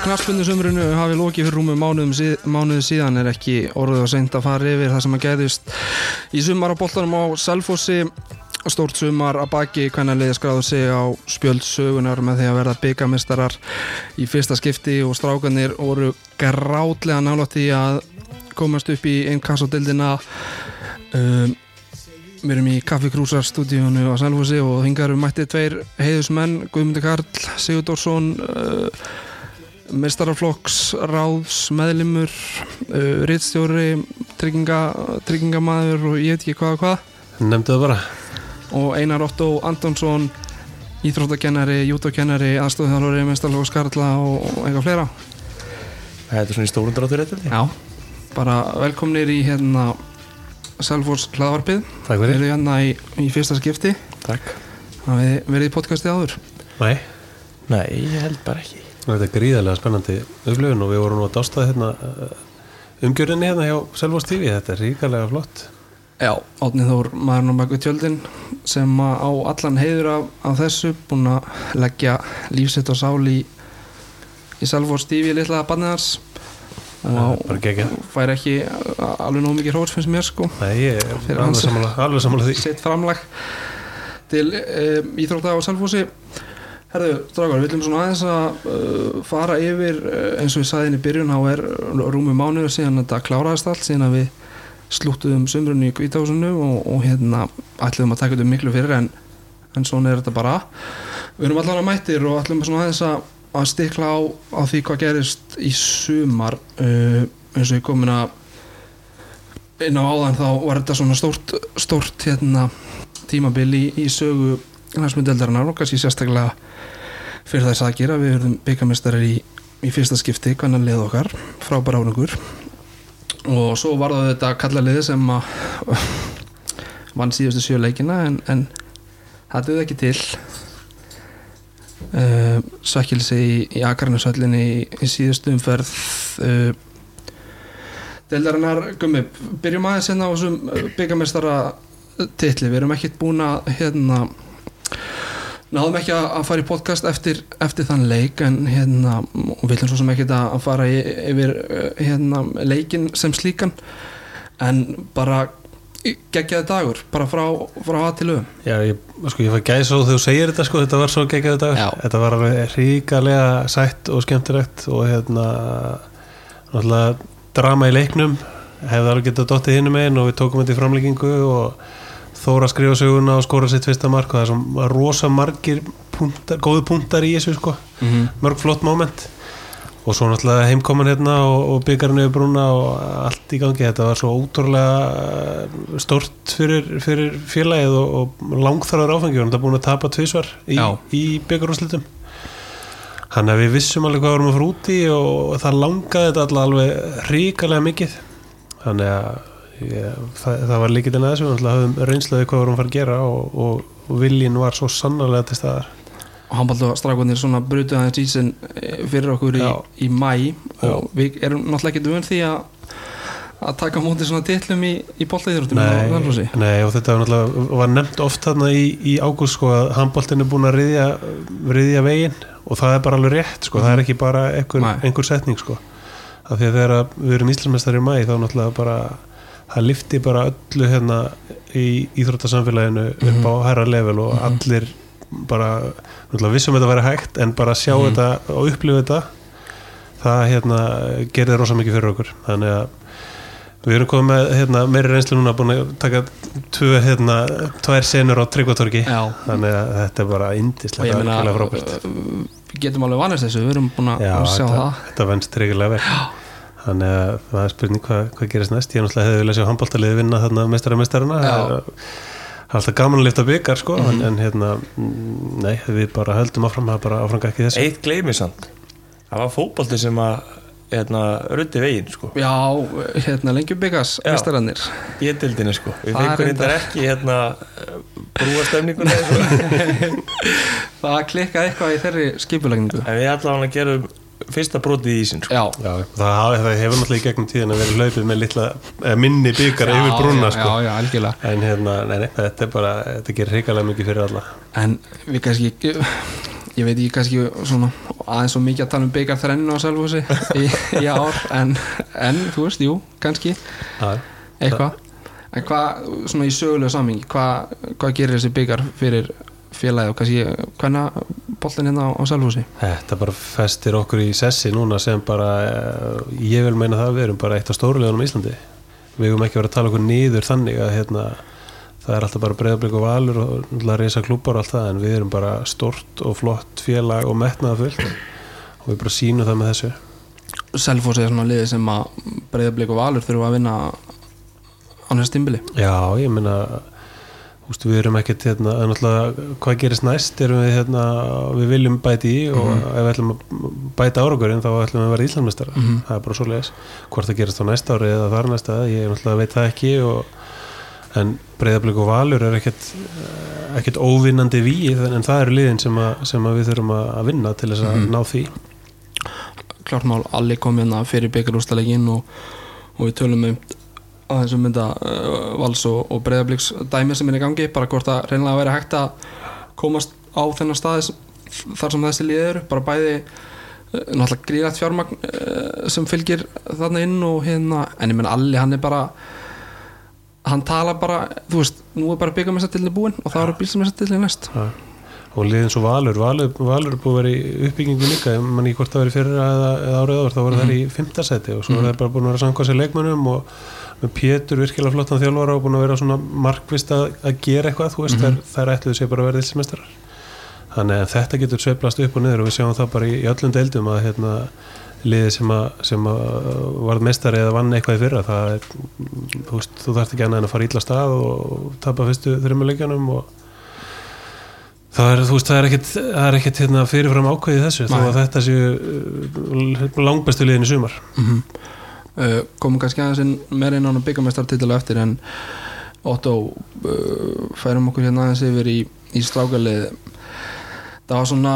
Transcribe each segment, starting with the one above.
Knaspundusumrunu hafi lokið fyrir rúmu mánuðum síðan er ekki orðið að seint að fara yfir það sem að gæðist í sumar á boltanum á Selfossi. Stórt sumar að baki hvernig liði skráðu sig á spjöld sögunar með því að verða byggamistarar í fyrsta skipti og strákanir voru grátlega nálátt í að komast upp í einn kassodildina um, við erum í kaffikrúsarstúdíunu á Selfossi og hingar við mættið tveir heiðusmenn Guðmundur Karl, Sigur Dórsson uh, mestaraflokks, ráðs, meðlimur uh, rittstjóri trygginga, tryggingamæður og ég veit ekki hvað og hvað. Nefndu það bara. Og Einar Otto Antonsson íþróttakennari, jútókennari aðstofþjálfari, mestaraflokks Karla og, og eitthvað fleira. Þetta er svona í stórundráttur þetta Já, bara velkomnir í hérna Selfors hlaðvarpið. Takk Við fyrir. Erum hérna í, í fyrsta skipti. Takk. Það við verið í podcasti áður? Nei, Nei, ég held bara ekki þetta er gríðarlega spennandi upplifun og við vorum nú að dásta hérna uh, umgjörðinni hérna hjá Selvos TV Þetta er ríkarlega flott. Já, Átni Þór, maðurinn á baku tjöldin sem á allan heiður af, af þessu búin að leggja lífsitt og sál í í Selfors TV litla barniðars Það er og fær ekki a- alveg nóg mikið hróts finnst mér sko. Nei, ég er alveg sammála því. sitt framlag til um, íþrótta á Selfossi Herðu, strákar, við viljum svona aðeins að uh, fara yfir uh, eins og ég sagði inn í byrjun á er rúmi mánuður síðan þetta kláraðist allt síðan að við slúttuðum sumrunni í kvításunu og, og hérna ætlum að taka þetta miklu fyrir en, en svona er þetta bara. Við erum allan að mættir og ætlum svona aðeins að, að stikla á, á því hvað gerist í sumar. Uh, eins og ég komin að inn á áðan þá var þetta svona stórt, stórt hérna, tímabil í, í sögu næsmyndeldarinnar og kannski sérstaklega fyrir þess að gera við verðum byggamestari í, í fyrsta skipti hvernig leið okkar, frábæra árangur. Og svo var það þetta kalla liði sem að vann síðustu sjö leikina en, en það duði ekki til. Uh, svekkilsi í, í Akarnasöllinni í, í síðustu umferð. Uh, Deildarinnar, gummi, byrjum aðeins hérna á þessum byggamestara titli, við erum ekkert búin að hérna náðum ekki að að fara í podcast eftir, eftir þann leik en hérna og við ætlum svo sem ekkert að að fara yfir uh, hérna leikin sem slíkan. En bara geggjaði dagur, bara frá, frá að til auðum Já, ég, sko, ég fæ gæsa og þegar þú segir þetta sko, þetta var svo geggjaðu dag Já. Þetta var alveg ríkalega sætt og skemmtilegt og hérna náttúrulega drama í leiknum hefði alveg getað dottið hinum einn og við tókum þetta í framleggingu og Þóra skrifa söguna og skora sitt fyrsta mark og það er svo rosa margir punktar, góðu punktar í þessu sko. Mörg flott moment. Og svo náttúrulega heimkoman hérna og, og byggarinn yfir brúna og allt í gangi. Þetta var svo ótrúlega stort fyrir, fyrir félagið og, og langþarðar áfengi og það er búin að tapa tvisvar í, í byggarúslitum hann að við vissum alveg hvað vorum að fara út í og það langaði þetta alltaf alveg ríkalega mikið. Þannig að ég, það, það var líkitinn að þessu við höfum reynslaði hvað vorum að fara að gera og, og, og viljin var svo sannarlega til staðar. Og handballu strákunir svona brutu aðeins ísin fyrir okkur í, Já. í mæ Já. og við erum náttúrulega ekki döfum því að að taka móti svona titlum í, í boltaðýrúttum Nei, nei og þetta var, náttúrulega- var nefnt oft þarna í, í ágúst sko að handbóltin er búin að riðja, riðja veginn. Og það er bara alveg rétt sko, það er ekki bara einhver, einhver setning sko. Af því að þegar við erum íslensmestari í mæ þá náttúrulega bara það lifti bara öllu hérna í íþróttasamfélaginu upp á herra level og allir bara vissum að þetta væri hægt en bara að sjá þetta og upplifa þetta það hérna gerði rosa mikið fyrir okkur. Þannig að Við erum komið með hérna, meiri reynslu núna búin að taka tvö, hérna, tvær senur á tryggvatorki Já. þannig að þetta er bara ég meina algjörlega frábært við getum alveg vanast þessu, við erum búin að Já, að sjá þetta, það. þetta venst tryggilega vel þannig að það er spurning hvað, hvað gerist næst. Ég náttúrulega hefði viljað sjá handbóltaliði vinna þarna mestara mestarana Já. það er alltaf gaman að lifta byggar sko, en, en hérna, mm, nei, við bara höldum áfram það er bara áfram ekki þessu. Eitt gleymi samt. Það var fótbolti sem að hérna, ruddi veginn sko. Já, hérna lengjubikars, Já. mestarannir Í dildinni sko. Við reyndar- reyndar ekki hérna brúa stemningunni sko. Það klikkaði eitthvað í þeirri skipulagningu. En við allavega gerum fyrsta brotið í ísinn sko. Já, Já, það, það hefur náttúrulega í gegnum tíðin að vera hlaupið með litla, minni byggar yfir brúna sko. já, já, algjörlega. En hérna, nei, nei, þetta er bara þetta gerir hrikalega mikið fyrir alla. En við kannski ég veit ekki kannski svona aðeins svo mikið að tala um byggar þrennu á Selfossi í, í ár en, en þú veist, jú, kannski. Já, eitthvað. En hvað, svona í sögulegu sammingi hvað, hvað gerir þessi byggar fyrir félagi og kannski hvenna boltin hérna á, á Selfossi? Þetta bara festir okkur í sessi núna sem bara, eh, ég vil meina það við erum bara eitt af stórulegunum í Íslandi. Við höfum ekki verið að tala okkur niður þannig að hérna, það er alltaf bara breyðablík og valur og reysa klúbar og allt það en við erum bara stort og flott félag og metnaða fullt og við bara sínum það með þessu. Selfossi er svona liði sem að breyðablík og valur þurfa að vinna á næst tímbili Já, ég meina úst, við erum ekkert hérna, hvað gerist næst erum við hérna, við viljum bæti í og ef við ætlum að bæta árangurinn þá ætlum við að vera íslandmestara Mhm. það er bara svo leiðis, hvort það gerist á næsta ári eða þar næsta, ég veit það ekki og, en breyðablík og valur er ekkert ekkert óvinnandi víð en það eru liðin sem, að, sem að við þurfum að vinna til þess að Mhm. ná því klart mál, allir kom hérna fyrir byggarústalegin og, og við tölum um aðeins um þetta uh, vals og, og breyðablíks dæmi sem er í gangi bara hvort að reynilega væri hægt að komast á þennan staði þar sem þessi liðið eru, bara bæði uh, náttúrulega gríðat fjármagn uh, sem fylgir þarna inn og hérna en ég menn allir, hann er bara hann tala bara, þú veist nú er bara byggamestartilni búinn og það eru bílsamestartilni næst Já. og liðin svo Valur Valur, Valur búið að vera í uppbyggingu líka ég man ekki hvort það verið fyrir eða, eða árið áður þá voru þær í fimmtasæti og svo Mhm. er það bara búin að vera samkvæmst í leikmönnum og með Pétur virkilega flottan þjálfara og búin að vera svona markvist að, að gera eitthvað þú veist Mhm. þær, þær ætluðu sér bara að vera ilsmestrar þannig að þetta getur sveiflast upp og niður og við sjáum það bara í, í öllum deildum að hérna, liði sem að, sem að varð mestari eða vann eitthvað í fyrra það er, þú veist, þú þarft ekki annað en að fara illa stað og tapa fyrstu þrjumuleikjanum og það er, þú veist, það er ekkit, það er ekkit hérna, fyrirfram ákveðið þessu þó Nei. að þetta séu uh, langbestu liðin í sumar mm uh, komum kannski aðeins meira inn á byggamestartitil eftir en Otto uh, færum okkur hérna aðeins yfir í, í strákalið það var svona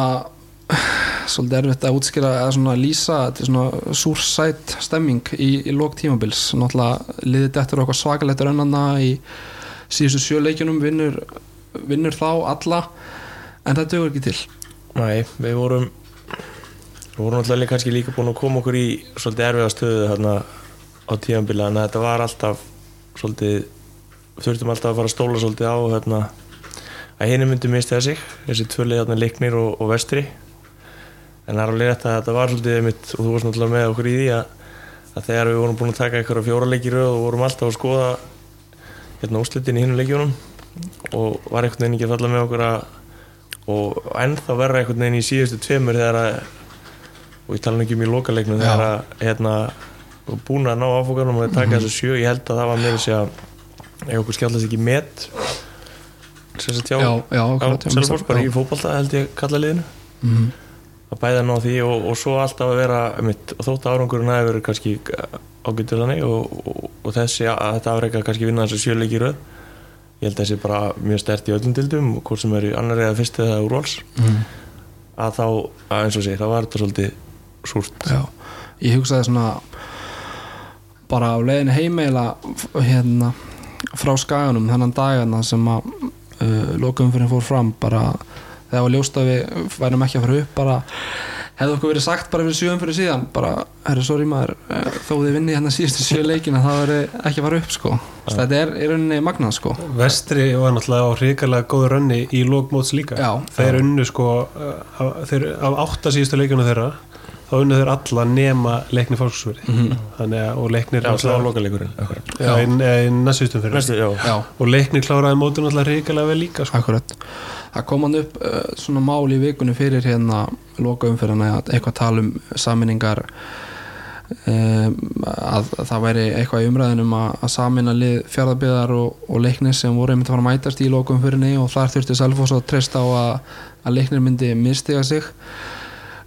svolítið erfitt að útskýra eða svona lýsa þetta er svona súrsætt stemming í, í lók tímabils. Náttúrulega liðið dettur okkar svakalegt rönnana í síðustu sjö leikjunum vinnur, vinnur þá alla en það dögur ekki til. Nei, við vorum við vorum alltaf kannski líka búin að koma okkur í svolítið erfiða stöðu þarna á tíðanbíla en þetta var alltaf svolítið þurftum alltaf að fara að stóla svolítið á hérna, að henni myndi mista sig þessi tvölið hérna leiknir og, og vestri. En það er alveg rétt að þetta var svolítið mitt og þú varst náttúrulega með okkur í því að, að þegar við vorum búin að taka eitthvað fjóra leikir og vorum alltaf að skoða hérna úslitin í hinu leikjunum og var einhvern veginn ekki að falla með okkur að og ennþá verra einhvern veginn í síðustu tveimur þegar að og ég tala nú ekki um í lokaleiknum Já. þegar að hérna búin að ná áfókanum og taka þessu sjö ég held að það var með þessi að ef okkur skjálfast ekki met sem sagt hjá, já, já, á akkurat, já, Selfoss bara í fótbolta held ég kalla liðinu Mhm. að bæða ná því og, og svo alltaf að vera mitt, þótt að árangurinn hafi verið kannski ágættur þannig og, og, og þessi að þetta afreika kannski vinna þessu sjöleiki röð ég held að þessi bara mjög stert í öllum dildum hvort sem er í annar eða fyrst eða úrvals Mhm. að þá, að eins og sé, þá var þetta svolítið súrt. Já, ég hugsaði svona bara á leiðin heimeila hérna frá skaganum þennan dagana sem að uh, lokumfyrin fór fram bara þegar var ljóst að við værum ekki að fara upp bara hefði okkur verið sagt bara fyrir sjöum fyrir síðan bara, herru, sorry maður eh, þó þið vinni hérna síðustu sjö leikina það verið ekki að fara upp sko. Þetta er í rauninni magnað sko. Vestri var náttúrulega á hrikalega góðu rönni í lókmóts líka. Já. þeir unnu sko af, þeir, af átta síðustu leikjuna þeirra þá unnu þeir alla nema leikni fólksverði þannig að og leiknir og leiknir kláraði mótun alltaf hrikalega vel líka sko. Það kom hann upp uh, svona mál í vikunni fyrir hérna loka umferðina að eitthvað tala um saminningar um, að, að það væri eitthvað í umræðinum að, að samina lið fjárðabiðar og, og leiknir sem voru einmitt að fara að mætast í loka umferðinni og þar þurfti Selfoss að treysta á að, að leiknir myndi mistiga sig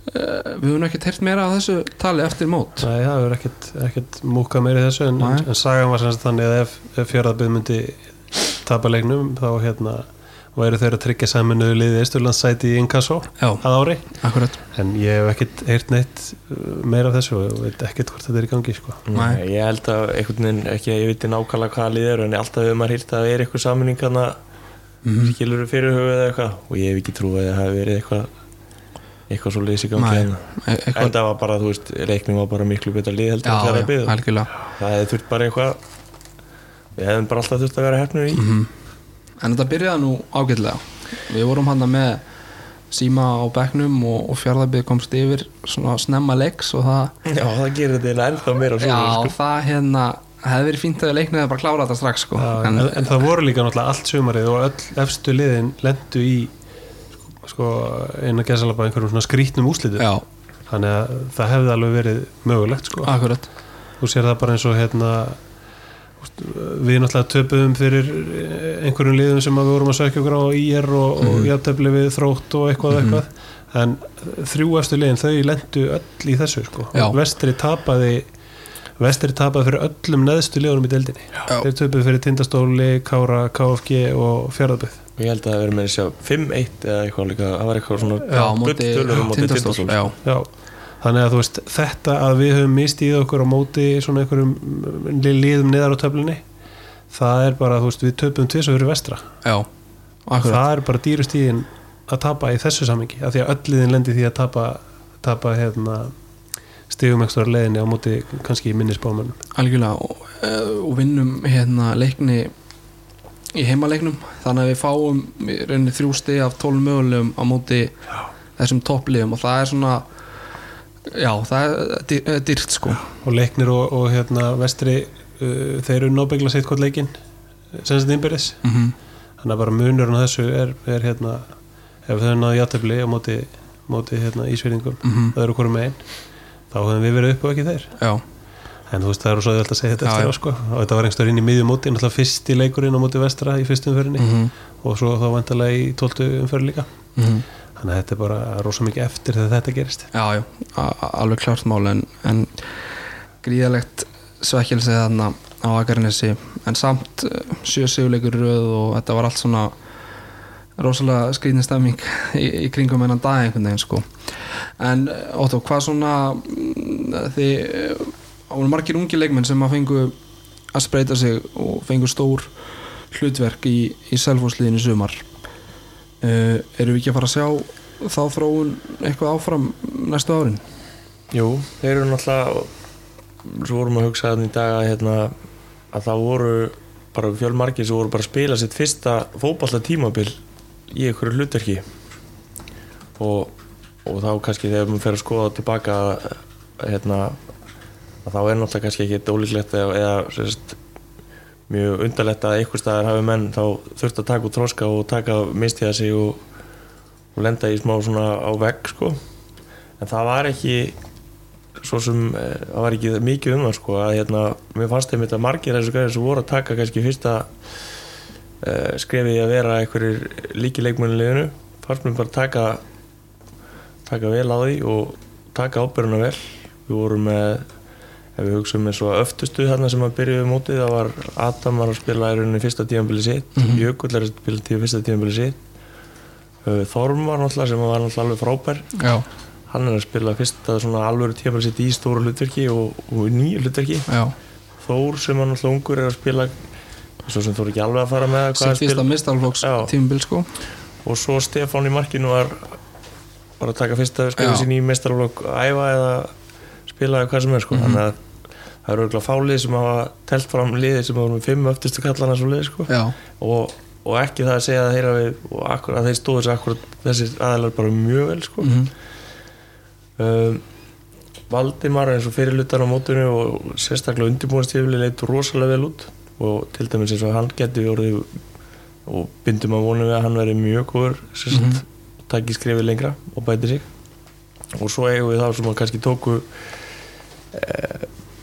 Við höfum ekki teirt meira af þessu tali eftir mót Nei, það verður ekkert, ekkert múka meiri þessu en, en sagan var semst þannig að ef, ef fjörðarbyrð myndi tapa leiknum þá hérna væri þeir að tryggja saminuðu liði Ísturlandssæti í Inkasso Já, að ári akkurat en ég hef ekkert heyrt neitt uh, meira af þessu og veit ekkert hvort þetta er í gangi sko. Nei. Nei, ég held að einhvern veginn ekki að ég veit nákvæmlega hvaða lið eru en alltaf hefur maður hýrt að það er eitthvað saminning hana Mhm. skilur fyrir höfuð eða eitthvað og ég hef ekki trúið að það hafi verið eitthvað eitthvað svo leysi gangi Nei, hérna. e- en það var bara, þú veist, reikning var bara miklu betra lið heldur en það byggði algjörlega það hefði þurft bara eitthvað við hefðum bara alltaf þurft að vera hefnur í Mhm. En þetta byrjaði nú ágætlega Við vorum hann með síma á bekknum og, og fjárðarbið komst yfir svona snemma leiks og það já, það gerir þetta ennþá meira Já, sko. það hérna hefði verið fínt að leiknið að bara klára þetta strax sko. Já, en, en, en það voru líka náttúrulega allt sumarið og öll efstu liðin lendu í sko, eina gesalaba einhverjum svona skrítnum úslitum Já, þannig að það hefði alveg verið mögulegt sko. akkurat þú sér það bara eins og hérna við náttúrulega töpuðum fyrir einhverjum liðum sem að við vorum að sökja okkur á IR og, mm. og Mhm. jafntefli við þrótt og eitthvað Mhm. eitthvað en þrjú eftir liðin þau lendu öll í þessu sko. Já. vestri tapaði vestri tapaði fyrir öllum neðstu liðunum í deildinni Já. þeir töpuðu fyrir Tindastóli, Kára, KFG og Fjörðaböð og ég held að það hefur með að sjá 5-1 eða eitthvað líka, það var eitthvað svona Já, á móti gulltölur á móti Tindastól Já, Já, þannig að þú veist þetta að við höfum mistið okkur á móti svona einhverjum mm, liðum niðar á töflunni það er bara, þú veist, við töpum tvis fyrir vestra. Það er bara dýrustíðin að tapa í þessu samingi, af því að öll liðin lendi því að tapa, tapa hérna stigum ekstra leiðinni á móti kannski minni spámanum algjörlega og, eh, og vinnum hérna leikni í heimaleiknum þannig að við fáum rauninni þrjú stið af tólum mögulegum á móti þessum toppliðum og það er svona já, það er eh, dýrt sko. Og leiknir og, og hérna vestri uh, þeir eru nóbyggla sitt hvort leikin sem þetta innbyrðis. Mm -hmm. þannig að bara munurinn á þessu er, er hérna ef þau náðu játefli á móti, móti hérna, ísverðingum Mhm. það eru hverju megin þá höfum við verið upp og ekki þeir. Já, en þú veist það er svo öll að segja þetta eftir á sko. Og þetta var einhverjum inn í miðjum móti náttúrulega fyrsti leikurinn á móti vestra í fyrstu umförinni mm og svo þá vantarlega í tóltu umförin líka. -hmm. þannig að þetta er bara rosa mikið eftir þegar þetta gerist. Já, já, alveg klárt mál en, en gríðalegt svekkjelsi þarna á Akarnesi en samt sjö sigurleikur í röð og þetta var allt svona rosalega skrýðin stemming í, í kringum hennan dag einhvern veginn sko. En eh, Otto, hvað svona mm, þið áður margir ungi leikmenn sem að fengu að spreita sig og fengu stór hlutverk í, í selfhúsliðinu sumar. Uh, eru við ekki að fara að sjá þá þróun eitthvað áfram næstu árin? Jú, þeir eru náttúrulega svo vorum að hugsa þannig í dag að, hérna, að það voru bara fjölmargir sem voru bara að spila sitt fyrsta fótballta tímabil í einhverju hlutverki. Og, og þá kannski þegar maður fer að skoða tilbaka hérna, að þá er náttúrulega kannski ekki ólíklegt eða, eða sérst, mjög undarlegt að einhver staðar hafi menn þá þurft að taka út tróska og taka mistiða sig og, og lenda í smá svona á vegg sko. En það var ekki svo sem eh, það var ekki mikið um það sko að hérna, mér fannst þeim þetta margir þessu gæðir sem voru að taka kannski fyrsta uh, skrefið að vera einhverjir líki leikmönnuleginu fannst mér bara taka taka vel á því og taka ábyrjuna vel. Við vorum með ef við hugsaum með svo öftustu þarna sem að byrjuðu mótið það var Adam var að spila í rauninni fyrsta tímanbili sitt mm Mhm. Jökull er að spila til fyrsta tímanbili sitt. Uh, Þorm var náttúrulega sem var náttúrulega alveg frábær. Já, hann er að spila fyrsta svona alvöru tímafél sitt í stóru hlutverki og, og nýju hlutverki. Já. Þór sem hann alltaf ungur er að spila svo sem Þór ekki alveg að fara með sem fyrsta Já. tímubil sko. Og svo Stefán í markinu var var að taka fyrsta skrifa sín í mestarflokk æfa eða spila eða hvað sem er sko. Þannig að það eru auðvitað fálið sem hafa telt fram liði sem hafa með fimm öftustu kallana svo liði sko. og, og ekki það að segja að, þeirra við, og akkur, að þeir stóðu þessi akkurat þessir aðeinar bara mjög vel sko. mm um, Valdimar eins og fyrirlutar á mótunni og sérstaklega undirbúinstífli leit rosalega vel út og til dæmis eins og hann geti orðið og bindum að vonum við að hann veri mjög góður sérst, mm. -hmm. takki skrifið lengra og bæti sig og svo eigum við þá sem að kannski tóku e,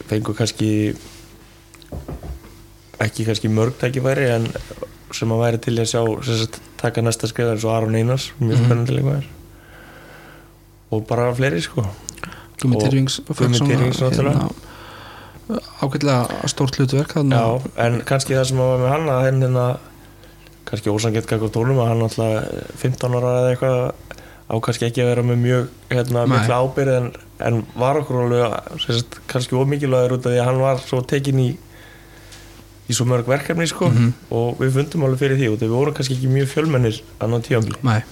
fengu kannski ekki kannski mörg tækifæri en sem að væri til að sjá sérst, taka næsta skrif eins og Aron Einars mjög Mhm. spennandi leikmaður og bara fleiri sko Gumi Tyrfings ágætlega stórt hlutverk. Já, en kannski það sem var með hann að henn hérna kannski ósangett kakk á tónum að hann alltaf 15 ára eða eitthvað á kannski ekki að vera með mjög hérna, mikla ábyrð en, en var okkur alveg kannski ómikilvægur út af því að hann var svo tekin í í svo mörg verkefni sko. Mhm. og við fundum alveg fyrir því og við vorum kannski ekki mjög fjölmennir annan Nei,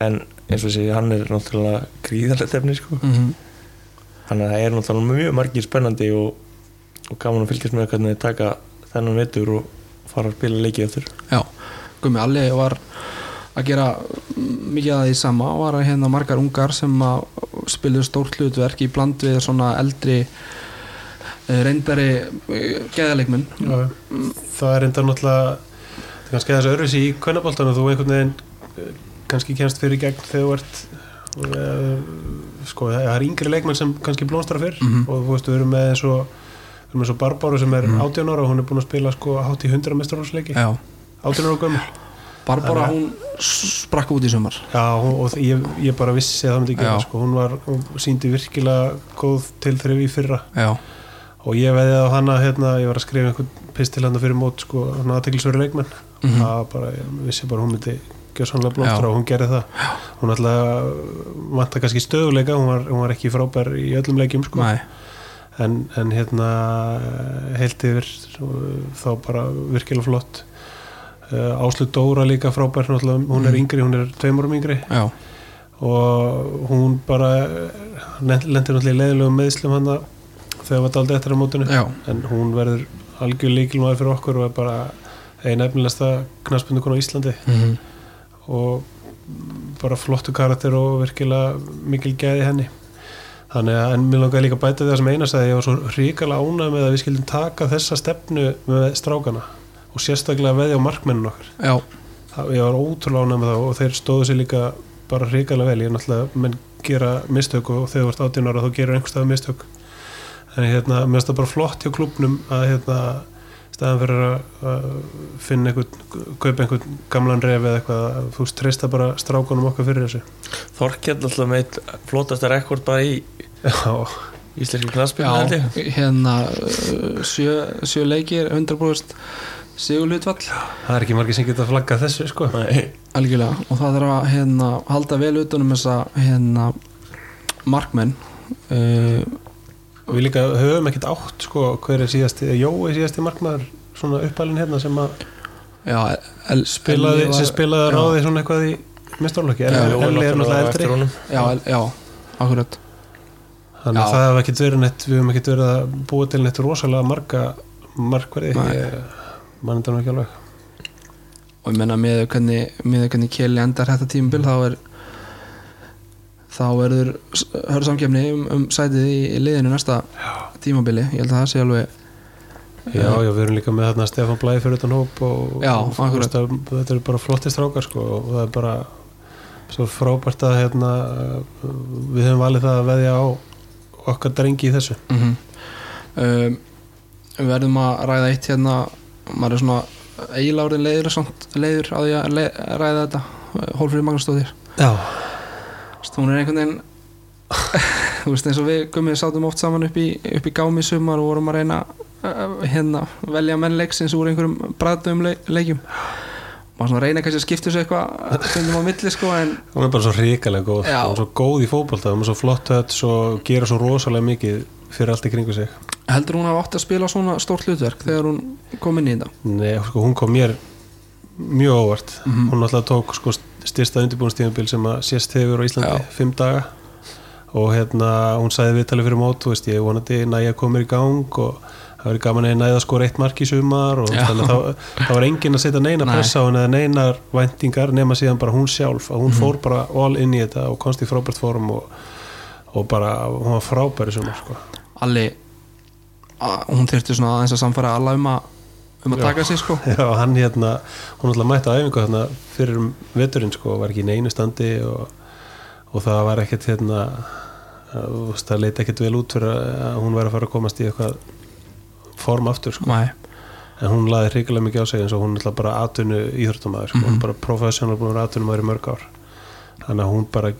en eins og sé hann er náttúrulega gríðarlegt efni sko. mm að það er náttúrulega mjög margir spennandi og, og gaman að fylgjast með hvernig þið taka þennan vetur og fara að spila leikið eftir Já, Gumi Alli var að gera mikið að því sama var að hérna margar ungar sem að spiluðu stórt hlutverk í bland við svona eldri eh, reyndari geðaleikmun Já, það er enda náttúrulega það er kannski þessi öðruvísi í kvennaboltan og þú einhvern veginn eh, kannski kemst fyrir gegn þegar þú ert sko, það er yngri leikmenn sem kannski blómstra fyrr Mhm. og þú veist, við erum með og við erum með svo Barbáru sem er 18 ára og hún er búin að spila sko hátt í 100 mestarhóðsleiki Já, 18 ára gömul Barbara hún sprakk út í sumar. Já, hún- og ég, ég bara vissi að það myndi gera Já. sko, hún var, hún síndi virkilega góð tilþrif í fyrra. Já, og ég veði á hana hérna, ég var að skrifa einhvern pistil hérna fyrir mót sko, hann aðteklisverið leikmenn. Mhm. það bara, ég vissi bara að hún myndi gjöra sannlega blómstra Já. og hún gerði það. Hún alltaf vanta kannski stöðuleika hún var, hún var ekki frábær í öllum leikjum sko. en, en hérna heilt yfir þá bara virkilega flott Áslu Dóra líka frábær hún er Mhm. yngri, hún er tveimur yngri. Já, og hún bara lendir náttúrulega í leiðilegum meðslum hann þegar var daldið eftir á mótinu. Já, en hún verður algjör líkilmaður fyrir okkur og er bara einn efnilegsta knaspundukon á Íslandi. Mm og bara flottu karakter og virkilega mikil gæði henni. Þannig að en mér langaði líka að bæta því það sem einas að ég var svo ríkala ánægð með að við skildum taka þessa stefnu með strákana og sérstaklega veðja á markmennun okkar. Já, það, ég var ótrúlega ánægð með það og þeir stóðu sér líka bara ríkala vel. Ég er náttúrulega, menn gera mistök og þegar þú ert 18 ára þá gerur einhverstað mistök. En hérna, mér finnst það bara flott hjá klubnum að hérna staðan fyrir að, finna einhvern, kaupa einhvern gamlan ref eða eitthvað, að þú treysta bara strákunum okkar fyrir þessu. Þorkjell alltaf með eitt flottasta rekord bara í íslenski knaspinu já hérna sjö, sjö leikir 100% sigurlutvall það er ekki margir sem geta flaggað þessu sko. Algjörlega. Og það þarf að hérna, halda vel utanum þessa hérna, markmenn. Uh, við líka höfum ekkert átt sko hver er síðasti, Jói síðasti markmaður svona uppalinn hérna sem að já, el, spilaði, var- sem spilaði ráði svona eitthvað í mistarlokki, Já, Elli er náttúrulega eldri. já, el, já, akkurat. Þannig að það hef ekkert verið neitt við hefum ekkert verið að búa til neitt rosalega marga markverði. Mann nú ekki alveg. Og ég menna með hvernig, hvernig Kjeli endar þetta tímabil þá er þá verður hörðu samkefni um, um sætið í, í liðinu næsta tímabili, ég held að það sé alveg já, já, við erum líka með þarna Stefán Blæði fyrir utan hóp og, Já, og veist að þetta eru bara flotti strákar sko og það er bara svo frábært að hérna við höfum valið það að veðja á okkar drengi í þessu. Mm um, við verðum að ræða eitt hérna maður er svona eiginlega orðin leiður, samt, leiður á því að le, ræða þetta Hólfrið Magnúsdóttir. Hún er einhvern veginn þú veist eins og við gummið sátum oft saman upp í, upp í gámi sumar og vorum að reyna uh, hérna velja menn leiksins úr einhverjum bræðum le leikjum. Maður svona reyna kannski að skipta þessu eitthvað stundum á milli sko en hún er bara svo hrikalega góð hún er svo góð í fótbolta, hún er svo flott höll og gera svo rosalega mikið fyrir allt í kringu sig heldur hún að átt að spila svona stórt hlutverk þegar hún kom inn í þetta Nei, sko, hún kom mér mjög óvart Mhm. hún alltaf tók sko, styrsta undirbúinstíðanbíl sem að sést hefur á Íslandi, Já. fimm daga og hérna, hún sagði viðtalið fyrir mót þú veist, ég vonandi næja koma í gang og það verið gaman að næða sko reitt mark í sumar og Já. þannig, að þá, þá var enginn að setja neina Nei. pressa henni eða neinar væntingar nema síðan bara hún sjálf að hún Mhm. fór bara all inn í þetta og komst í frábært fórum og, og bara, hún var frábæri sumar sko. Alli að, hún þyrfti svona aðeins að samfæra alla um að um að Já. taka sig sko Já, hann hérna, hún alltaf mætti á æfingu hérna fyrir um veturinn sko, var ekki í neinu standi og, og það var ekkert hérna, það leiti ekkert vel út fyrir að hún væri að fara að komast í eitthvað form aftur sko. Nei. en hún laði hrigalega mikið á sig eins og hún alltaf bara atvinnu íþróttumæður sko. hún Mhm. er bara professional búin atvinnumæður í mörg ár þannig að hún bara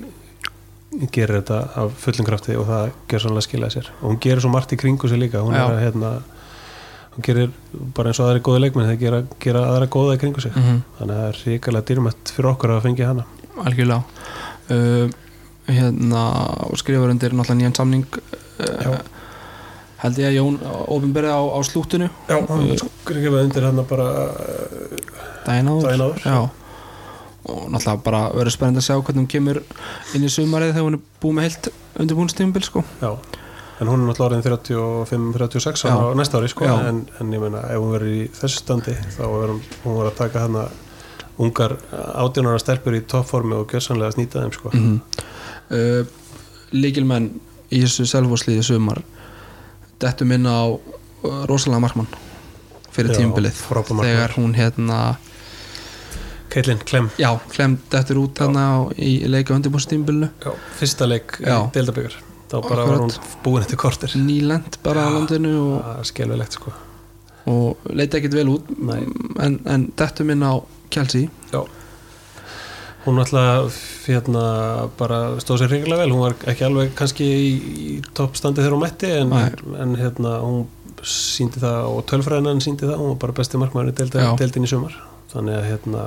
gerir þetta af fullum krafti og það ger sannlega skilaði sér. Og hún gerir svo margt í kringu sig líka. Hún er að hérna hún gerir bara eins og aðri góði leikmenn þeir gera, gera aðra góða í kringu sig. Mm þannig að það er ríkalega dýrmætt fyrir okkur að fengi hana. Algjörlega. Uh, hérna og skrifar undir náttúrulega nýjan samning uh, held ég að Jón ofinberið á, á slúttinu. Já, hann skrifaði undir hann bara daginn áður, Daginn áður. Já. Og náttúrulega bara verður spennandi að sjá hvernig hún kemur inn í sumarið þegar hún er búið með heilt undirbúinstímbil sko Já, en hún er náttúrulega orðin 35-36 Já. á næsta ári sko, en, en ég meina ef hún verður í þessu standi þá verður hún, verður að taka hana ungar átjónara stelpur í toppformi og gjörsanlega snýta þeim sko. mm uh, líkilmenn í þessu selvfóðsliði sumar dettum inn á uh, rosalega markmann fyrir markmaður. þegar hún hérna Keitlin Klem, já, klemt dettur út á- í leika undirbúinstímbilinu Já, fyrsta leik Já. deildabyggar þá bara var hún Akkurat. búin eftir kortir nýlend bara á landinu og, skelvilegt sko og leiti ekkit vel út Nei. en, en dettum inn á Kelsey Já. hún alltaf hérna bara stóð sér ringilega vel hún var ekki alveg kannski í, í toppstandi þegar hún mætti en, en hérna hún síndi það og tölfræðinan síndi það hún var bara besti Já. deildin í sumar þannig að hérna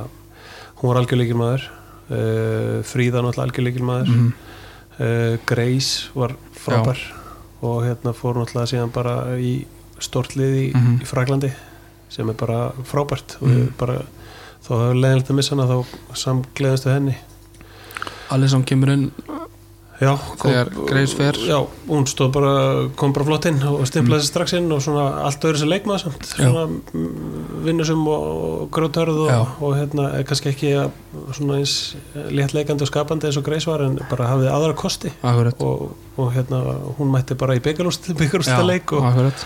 hún var algjörleikil maður uh, Fríða náttúrulega algjörleikil maður mm uh, Grace var frábær og hérna fór náttúrulega síðan bara í stortlið í, Mhm. í Fraglandi sem er bara frábært. Mhm. við bara þá hefur leiðilegt að missa hana þá samgleðast við henni. Alisson kemur inn já, Þegar Grace fer. já, hún stóð bara, kom bara flott inn og stimplaði sig strax inn og svona allt öðru sem leikmaður samt. Svona vinnusum og grótörð og, Já. og hérna kannski ekki svona eins léttleikandi og skapandi eins og Grace var en bara hafið aðra kosti. Akkurat. Og, og hérna hún mætti bara í byggarúst byggarústa leik og, akkurat.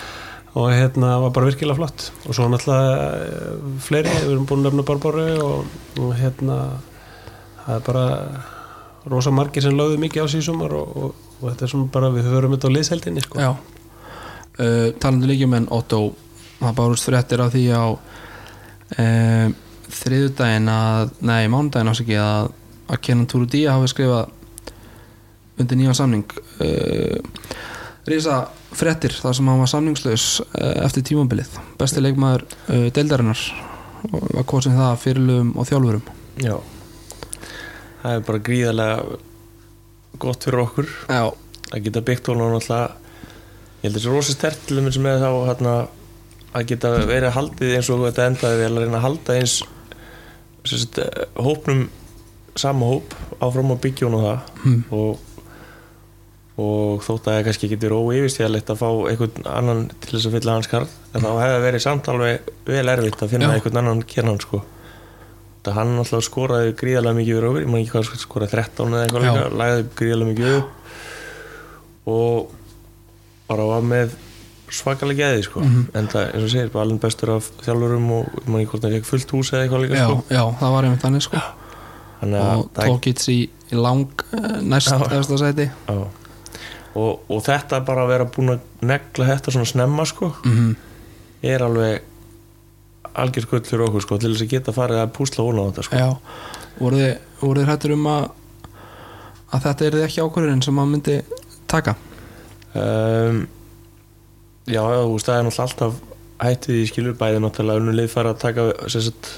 og hérna var bara virkilega flott. Og svo náttúrulega eh, fleiri, við erum búin að nefna Barbaru og, og hérna það er bara rosa margir sem lögðu mikið á sig í sumar og, og, og þetta er svona bara við höfum þetta á liðseldinni sko. Uh, Talandi líkjumenn Otto það bárust fréttir af því á uh, þriðudaginn að nei, mánudaginn ásaki að að Kenan Turudía hafi skrifað undir nýjan samning. Uh, Rísa fréttir þar sem hann var samningslaus uh, eftir tímabilið. Besti leikmaður uh, deildarinnar var kosin það fyrirlugum og þjálfurum. Já Það er bara gríðarlega gott fyrir okkur. Já, að geta byggt honum náttúrulega ég held þessi rosa stert til þeim sem er þá hérna, að geta verið haldið eins og þetta endaði vel að reyna að halda eins sérst, hópnum sama hóp áfram að byggja honum það. Hm, og, og þótt að það kannski getur óyfirstíðalegt að fá einhvern annan til þess að fylla hans karð en þá hefði verið samt alveg vel erfitt að finna Já. einhvern annan kernan sko það hann alltaf skoraði gríðarlega mikið yfir okkur, ég man ekki hvað skoraði 13 eða eitthvað líka, lagði gríðarlega mikið upp og bara var með svakalega geði sko. Mhm. en það, eins og segir, alveg bestur af þjálfurum og man ekki hvort það fekk fullt hús eða eitthvað líka já, sko. já, það var einmitt þannig sko. Þannig að og tókits í, í lang uh, næst eftir sæti. Já. Og, og þetta bara að vera búin að negla þetta svona snemma sko mm er alveg algjör skull fyrir okkur sko til þess að geta farið að púsla hóna á þetta sko. Já, voru þið, hættur um að að þetta er ekki ákvörðin sem maður myndi taka? Um, Já, þú veist það er náttúrulega alltaf hættið í skilur bæði náttúrulega unnu lið fara að taka sagt,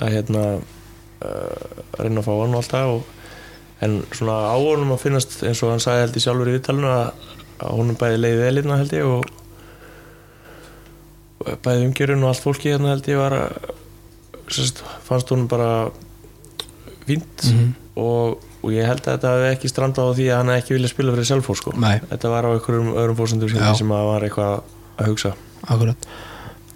að hérna uh, reyna að fá hann og allt það og, en svona á honum að finnast eins og hann sagði held ég sjálfur í viðtalinu að, honum bæði leiði velirna held ég og bæði umgjörun og allt fólki hérna held ég var sagt, fannst honum bara fínt -hmm. og, og ég held að þetta hefði ekki strandað á því að hann ekki viljað spila fyrir selfór sko. Þetta var á einhverjum öðrum fórsendum sem að var eitthvað að hugsa. Akkurat.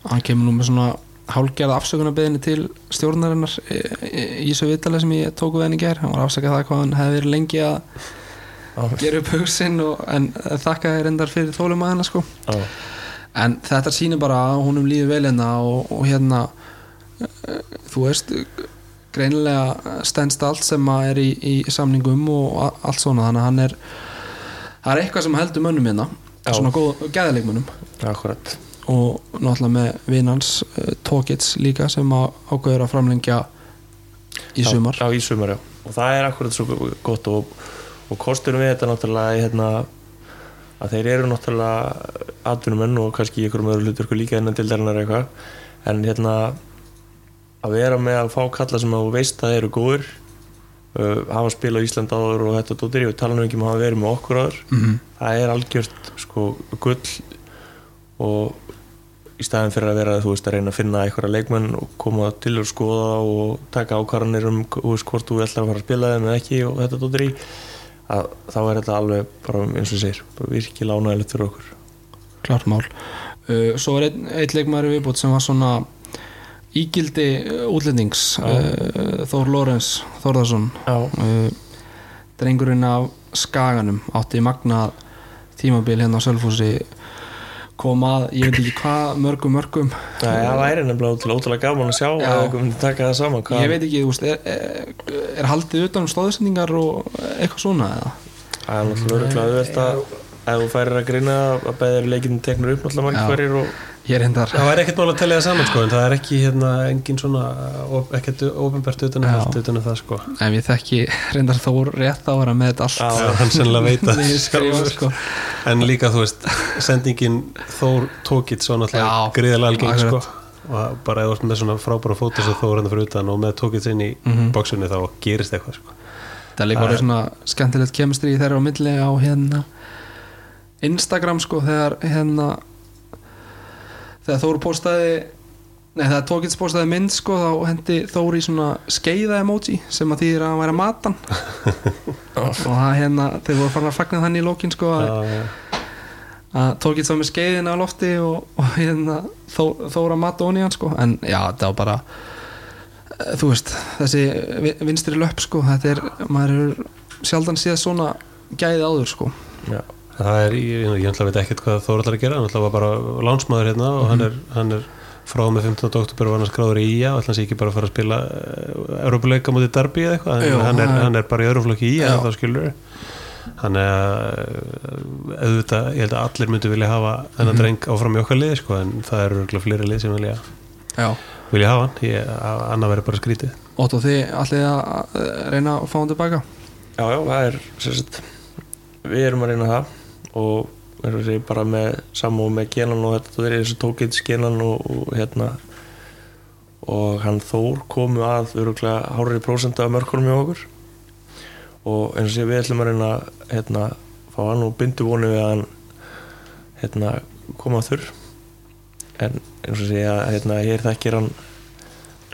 Hann kemur nú með svona hálgerða afsökunarbeðinni til stjórnarinnar í, þessu vitala sem ég tóku við henni ger hann var afsakað það hvað hann hefði verið lengi að gera upp hugsin og, en þakka þér endar fyrir þólum að hennar sko. Á, en þetta sýnir bara að húnum líður vel hérna og, og hérna eh, þú veist greinilega stendst allt sem er í, í samningum og allt svona. Þannig að hann er það er eitthvað sem heldur mönnum hérna Já. svona góð gæðileikmönnum akkurat. Og náttúrulega með vinans uh, Tókits líka sem að ákveður að framlengja í sumar. já, í sumar, já. Og það er akkurat svo gott og, og kostunum við þetta náttúrulega hérna, að þeir eru náttúrulega atvinnumenn og kannski í einhverjum öðru hlutur líka innan til dærunar eitthvað. En hérna að vera með að fá kalla sem að þú veist að eru góður uh, hafa spil á Ísland áður og þetta dóttir og tala nú ekki um að hafa verið með okkur áður. Mm það er algjört sko gull og í staðin fyrir að vera þú veist að reyna að finna einhverja leikmenn og koma til og skoða og taka ákvarðanir um veist, hvort þú ætlar að fara að spila þeim eða ekki og þetta dóttir í að þá er þetta alveg bara eins og segir bara virkilega ánægilegt fyrir okkur. Klart mál. Uh, svo er einn ein leikmaður í viðbútt sem var svona ígildi uh, útlendings uh, Þór Lórens Þórðarsson uh, drengurinn af Skaganum átti magnað tímabil hérna á Sölfúsi kom að, ég veit ekki hvað mörgum mörgum Nei, það væri nefnilega ótrúlega, ótrúlega gaman að sjá Já. að eitthvað myndi taka það saman hvað, ég veit ekki, veist, er, er, er haldið utan um stóðsendingar og eitthvað svona eða? Það er náttúrulega auðvelt að ef þú færir að grina að beðir leikinn teknur upp náttúrulega margir hverjir og ég er hendar Það væri ekkert mál að tellja það saman sko en það er ekki hérna engin svona op- ekkert ofinbært utan um allt utan um það sko ef ég þekki reyndar Þór rétt á að vera með þetta allt Já. Hann sennilega veit að Niður skrifað, sko. en líka þú veist sendingin Þór tókitt svo náttúrulega Já, gríðarlega algeng sko og bara eða með svona frábæra fótos og Þór hérna fyrir utan og með tókitt inn í Mhm. bóksunni þá gerist eitthvað sko það er líka orðið svona skemmtilegt kemistri þeirra á milli á hérna Instagram sko þegar hérna þegar Þór postaði nei þegar Tókits postaði mynd sko þá hendi Þór í svona skeiða emoji sem að þýðir að hann væri að matan og það hérna þeir voru farin að fagna þannig í lókin sko að, já. að Tókits var með skeiðin á lofti og, og hérna Þó, Þór að mata onni hann sko. En já þetta var bara eh, þú veist þessi vi- vinstri löpp sko þetta er maður er sjaldan séð svona gæði áður sko. Já, það er, ég, ég ætla að veit ekkert hvað Þór ætlar að gera hann ætla var bara lánsmaður hérna og hann er, hann er frá með 15. oktober var hann skráður í IA og ætla hann sé ekki bara að fara að spila uh, Európuleika mútið Darby eða eitthvað Jú, hann, er, hann- er bara í öðruflokki í skilur hann er auðvitað, ég held að allir myndu vilja hafa þennan Mhm. dreng áfram í okkar liði sko, en það eru örugglega fleiri lið sem vilja, já. vilja hafa hann. Ég, annað verður bara skrítið. Óttu þið allir að eh, reyna að fá hann tilbaka? Já, já, það er sagt, við erum að reyna það og bara með samúð með genan og þetta er þessu tókits genan og, og hérna og hann Þór komu að öruglega hárið prósenda af mörkunum hjá okkur. Og eins og sé við ætlum að reyna hérna, fá hann og bindu vonu við að hann hérna, koma þurr en eins og sé að hérna, hér þekkir hann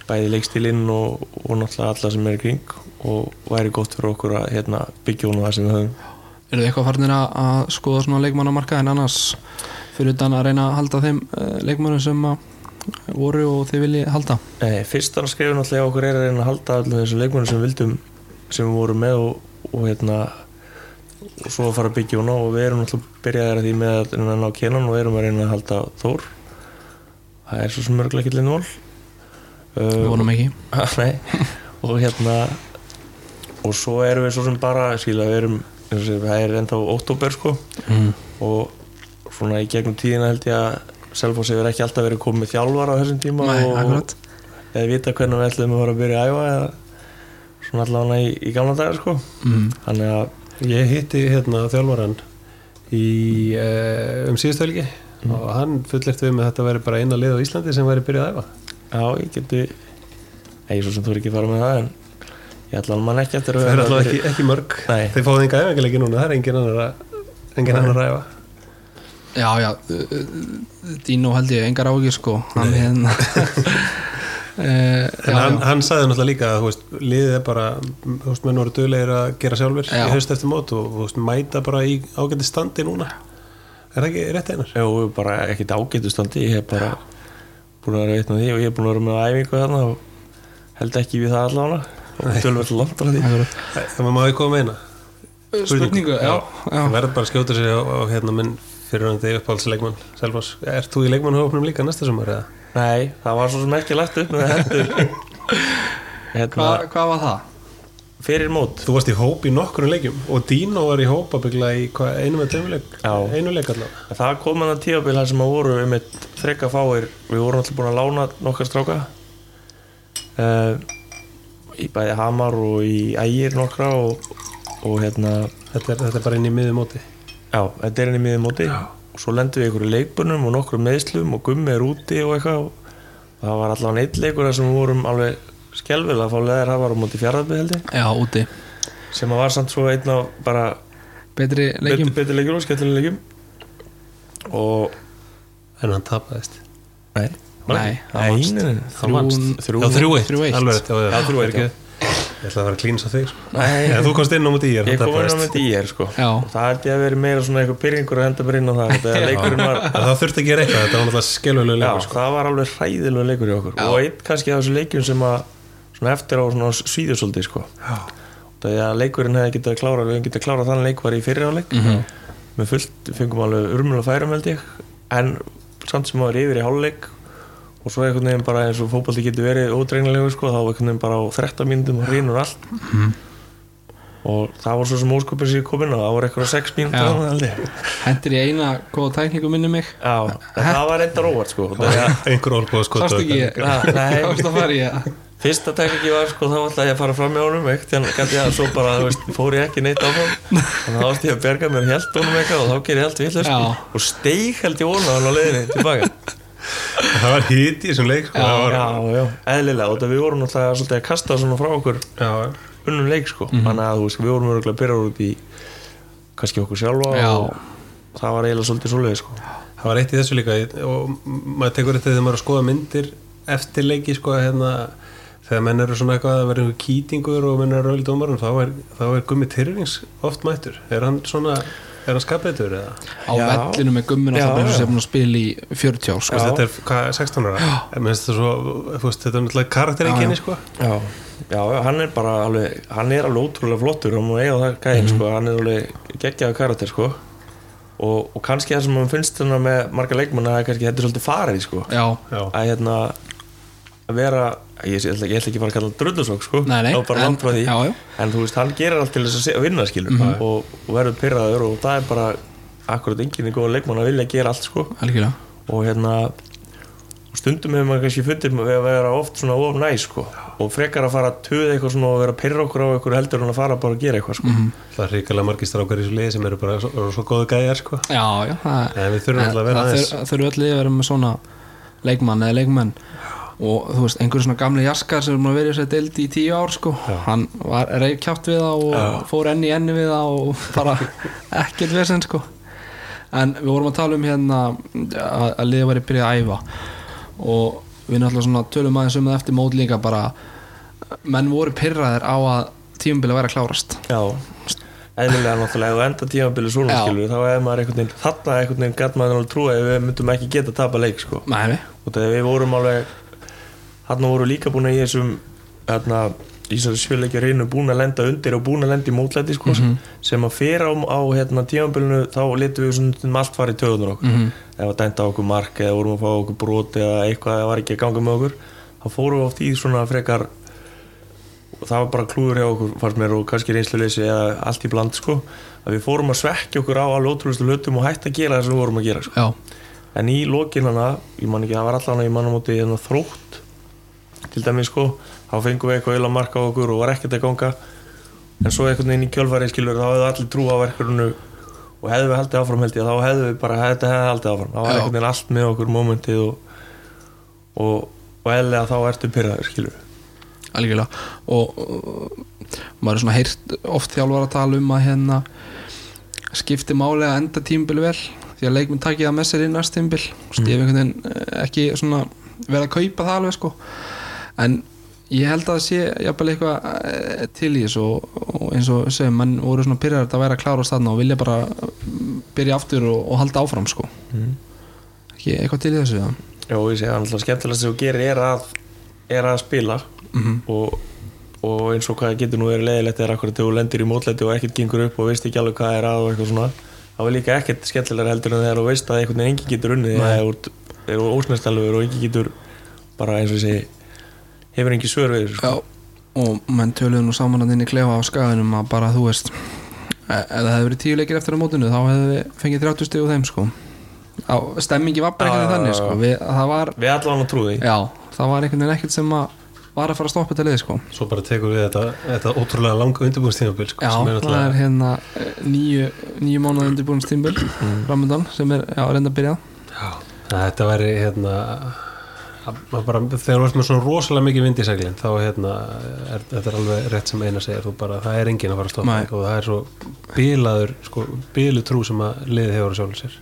bæði leikstílinn og, og náttúrulega alla sem er í kring og væri gott fyrir okkur að hérna, byggja hún á það sem við höfum eru þið eitthvað farnir að, skoða svona leikmannamarka en annars fyrir utan að reyna að halda þeim uh, leikmannum sem að voru og þið viljið halda? Nei, fyrst að skrifa náttúrulega hjá okkur er að reyna að halda allir þessu leikmennum sem við vildum sem við vorum með og, og hérna og svo að fara að byggja hún á og við erum náttúrulega byrjaðir að því með að reyna að ná kenan og erum að reyna að halda Þór. Það er svo sem örgulega ekki linnvól við vonum ekki. Nei, og hérna og svo erum við svo sem bara skilja, við erum, og það er ennþá óttúber sko mm. og svona í gegnum tíðina held ég að Selfoss hefur ekki alltaf verið komið með þjálfar á þessum tíma Nei, og, akkurat eða vita hvernig við ætlum að fara að byrja að æfa eða svona allavega í, í gamla dagar sko mm. þannig að ég hitti hérna þjálfaran í, uh, um síðustu helgi Mm. og hann fullert við með að þetta væri bara eina lið á Íslandi sem væri byrjað að æfa já, ég geti ég svo sem þú er ekki að fara með það en ég ætla mann ekki eftir að það er verið- ekki, ekki mörg. Nei. þeir fáið enga æfingarleiki núna, það er engin annar að engin annar að æfa. Já já Dino held ég engar ágjur sko. Hann hérna En já, hann, já. hann sagði náttúrulega líka að þú veist, liðið er bara, þú veist, menn voru duglegir að gera sjálfur Já. í haust eftir mót og þú veist, mæta bara í ágæti standi núna. Er það ekki rétt einar? Já, bara ekkert ágætustandi ég hef bara búin að vera veitna því og ég hef búin að vera með æfingu þarna og held ekki við það allavega og tölvöld langt á því Akkurat. Það má ég koma eina spurningu, já, Það já. verður bara að skjóta sér á, á hérna minn fyrirhandi uppáhaldsleikmann Selfoss. Ert þú í leikmannhófnum líka næsta sumar eða? Nei, það var svo sem ekki lagt upp með hendur hérna, Hva, hvað var það? fyrir mót Þú varst í hóp í nokkurnu leikjum og Dino var í hóp að byggla í einu með tveimur leik Já. einu leik allavega það kom að tíabil þar sem að voru um eitt þrekka fáir við vorum alltaf búin að lána nokkar stráka uh, í bæði Hamar og í Ægir nokkra og, og hérna þetta er, þetta er bara inn í miðum móti Já, þetta er henni miður móti og svo lendum við ykkur í leikbunum og nokkrum meðslum og gummi er úti og eitthvað og það var allavega neitt leikur þar sem við vorum alveg skelvilega að fá leðar það var á móti ég. Já, úti. Sem var samt svo einn af bara betri leikjum. betri, betri leikur og skemmtilega leikum og en hann tapaðist. Nei, Nei, það Það Þrjú- eitt, þrjú eitt. ekki- Ég ætla að fara að klínsa þig sko. Já, þú komst inn á múti í ég Ég kom inn á með dýr sko. Og Það ég að vera meira svona eitthvað pyrringur að henda bara inn á það var Það þurfti að gera eitthvað, þetta var náttúrulega skelvulega Já, leikur sko. það var alveg hræðilega leikur í okkur. Og einn kannski af þessu leikjum sem að Svona eftir á svona svíður svolítið sko Já. Það er að leikurinn hefði getað klárað Við hefði getað klárað þann leik var í fyrri áleik mm Mhm. Fullt, fengum alveg urmulega færum held ég En samt sem að var yfir í hálfleik Og svo einhvern veginn bara eins og fótbolti getur verið ódregnilegu sko Þá einhvern veginn bara á 13 mínútum og hrýnur allt. Mhm. Og það var svo sem óskupin sér komin og það voru eitthvað 6 Já. mínútur held ég. Hendur í eina góða tækningu minni mig? Já, en það var enda róvart sko. Er Einhver sko að fara í það? Fyrsta tekningi var sko, þá ætlaði ég að fara fram með honum eitt, en gæti ég að svo bara, veist, fór ég ekki neitt áfram þannig að þá átti ég að berga mér held honum eitthvað og þá ger ég allt villur sko, og steig held ég hann á leiðinni tilbaka Það var hít í þessum leik sko. það var, Já, já, eðlilega, og við vorum náttúrulega svolítið að kasta svona frá okkur já, unnum leik sko, þannig að þú veist, við vorum örgulega að byrja út í kannski okkur sjálfa Já. og það var eiginlega svolítið svoleiði sko. Það var eitt í þessu líka og maður tekur þetta þegar maður er að skoða myndir eftir leiki sko hérna þegar menn eru svona eitthvað að vera einhver kýtingur og menn eru öll dómarinn þá er, þá er Gummi Tyrfings oft mættur. Er hann svona, er hann skapleitur eða? Á vellinu með gummin Já, alltaf eins og sem búin að spila í 40 ár sko. Þetta er hvað, 16 ára? Svo, þú veist, þetta er náttúrulega karaktereikinni sko. Já, já, hann er bara alveg, hann er alveg ótrúlega flottur og maður eiga það gæðin, sko, hann er alveg geggjaðu karakter, sko. Og, og kannski það sem maður finnst þarna með marga leikmanna að kannski þetta er svolítið farið, sko. Já, Já, að hérna að vera, ég, ég, ætla, ég ætla ekki bara að kalla það drullusokk, sko. Nei, nei, Það var bara en- langt frá því, já, já. en þú veist, hann gerir allt til þess að se- að vinna, skilur. Og, og verður pyrraður og það er bara akkurat enginn í góða leikmann að vilja gera allt, sko. Algjörlega. Og hérna stundum hefur maður kannski fundir með að vera oft svona of næ sko. Og frekar að fara að töða eitthvað svona og vera að pyrra okkur á eitthvað heldur en að fara bara að gera eitthvað sko. Það er ríkilega margir strákar í þessu liði sem eru bara svo, svo góðu gæjar sko. Já, já, það en við þurfum alltaf að vera það aðeins þur- þurfum öll að vera með svona leikmann eða leikmenn og þú veist, einhver svona gamli jaskar sem er að vera í þessari deildi í tíu ár sko hann var reyf kjátt við það og fór enn í enni við það og bara ekkert vesen sko. En við vorum að tala um hérna að, að liða var í byrja að æfa. Og við náttúrulega svona tölum aðeins um það eftir mót líka bara menn voru pyrraðir á að tímabili væri að klárast. Já. Eðlilega náttúrulega ef þú enda tímabili svona Já. skilur þá er maður einhvern veginn þarna einhvern veginn gæt maður trúa ef við myndum ekki geta að tapa leik sko. Og þegar við vorum alveg þarna voru líka búin að í þessum þarna í þessari sjöleikja reynu búin að lenda undir og búin að lenda í mótlæti sko, sem að fyrir á, á hérna, tímabilinu þá letum við svona allt fara í töðunar okkur Mhm. ef að dænta okkur mark eða vorum að fá okkur broti eða eitthvað eða var ekki að ganga með okkur þá fórum við oft í svona frekar og það var bara klúður hjá okkur fannst mér og kannski reynsluleysi eða allt í bland sko, að við fórum að svekja okkur á alveg ótrúlustu hlutum og hætti að gera það sem við vorum að gera sko. En í lokin hana, ég man ekki, það var allan að ég man á móti hérna þrótt til dæmis sko, þá fengum við eitthvað illa marka á okkur og var ekkert að ganga. En svo einhvern veginn í kjölfæri skilur þá hefðu allir trú á verkefninu og hefðu við haldið áfram held ég, þá hefðu við bara hefðu haldið áfram, þá var einhvern veginn allt með okkur momentið og og, og eðlega þá ertu pyrraður skilur. Algjörlega. Og uh, maður er svona heyrt oft þjálfar að tala um að hérna skipti máli að enda tímbil vel því að leikminn takið það með sér inn næst tímbil og veginn eh, ekki svona vera að kaupa það alveg sko en ég held að það sé jafnvel eitthvað eh, til í þessu og, og eins og segjum, mann voru svona pyrrar að vera að klára á staðna og vilja bara mm, byrja aftur og, og halda áfram sko ekki eitthvað til í þessu ja. Já, ég það er skemmtilegast sem þú gerir er að, er að spila Mhm. og, og eins og hvað getur nú verið leiðilegt er akkurat þegar þú lendir í mótlæti og ekkert gengur upp og veist ekki alveg hvað er að og eitthvað svona þá er líka ekkert skemmtilegra heldur en þegar þú veist að einhvern veginn enginn getur unnið eða þú er ósnæstalöfur og enginn getur bara eins og ég segi hefur engin svör við þessu Já, sko. og menn töluðu nú saman að inn í klefa á skaganum að bara þú veist e- ef það hefði verið tíu leikir eftir á mótinu þá hefði við fengið 30 stig úr þeim sko. Á, stemmingi var bara veginn þannig sko. Við, það var, Við allan að trúi því. Já, það var einhvern veginn ekkert sem að var að fara að stoppa þetta lið sko. Svo bara tekur við þetta, þetta ótrúlega langa undirbúinstímabil sko, Já, sem er það er hérna eh, nýju, nýju mánuð undirbúin stímbil framöndan sem er, já, reynda að byrja Já, þetta væri hérna bara, þegar þú ert með svona rosalega mikið vind í seglinn þá hérna er, þetta er alveg rétt sem eina segir þú bara, það er enginn að fara að stoppa og það er svo bílaður, sko, bílu trú sem að liðið hefur á sjálfur sér.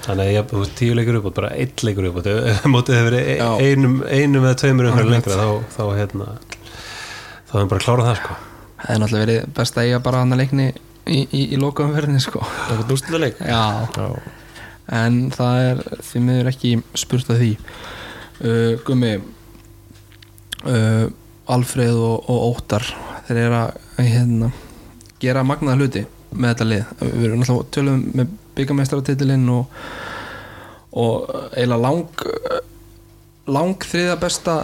Þannig að ég, þú veist, tíu leikur uppbútt bara einn leikur uppbútt, ef mótið hefur einum, einum eða tveimur umhverju lengra þá, þá hérna þá hefum bara klárað það sko. Það er náttúrulega verið best að eiga bara hann að leikni í, í, í lokaumferðinni sko. Já, Já, en það er því miður ekki spurt að því uh, Gummi uh, Alfreð og, og Óttar þeir eru að hérna, gera magnaða hluti með þetta lið. Við erum náttúrulega tölum með byggameistratitilinn og, og eiginlega lang lang þriða besta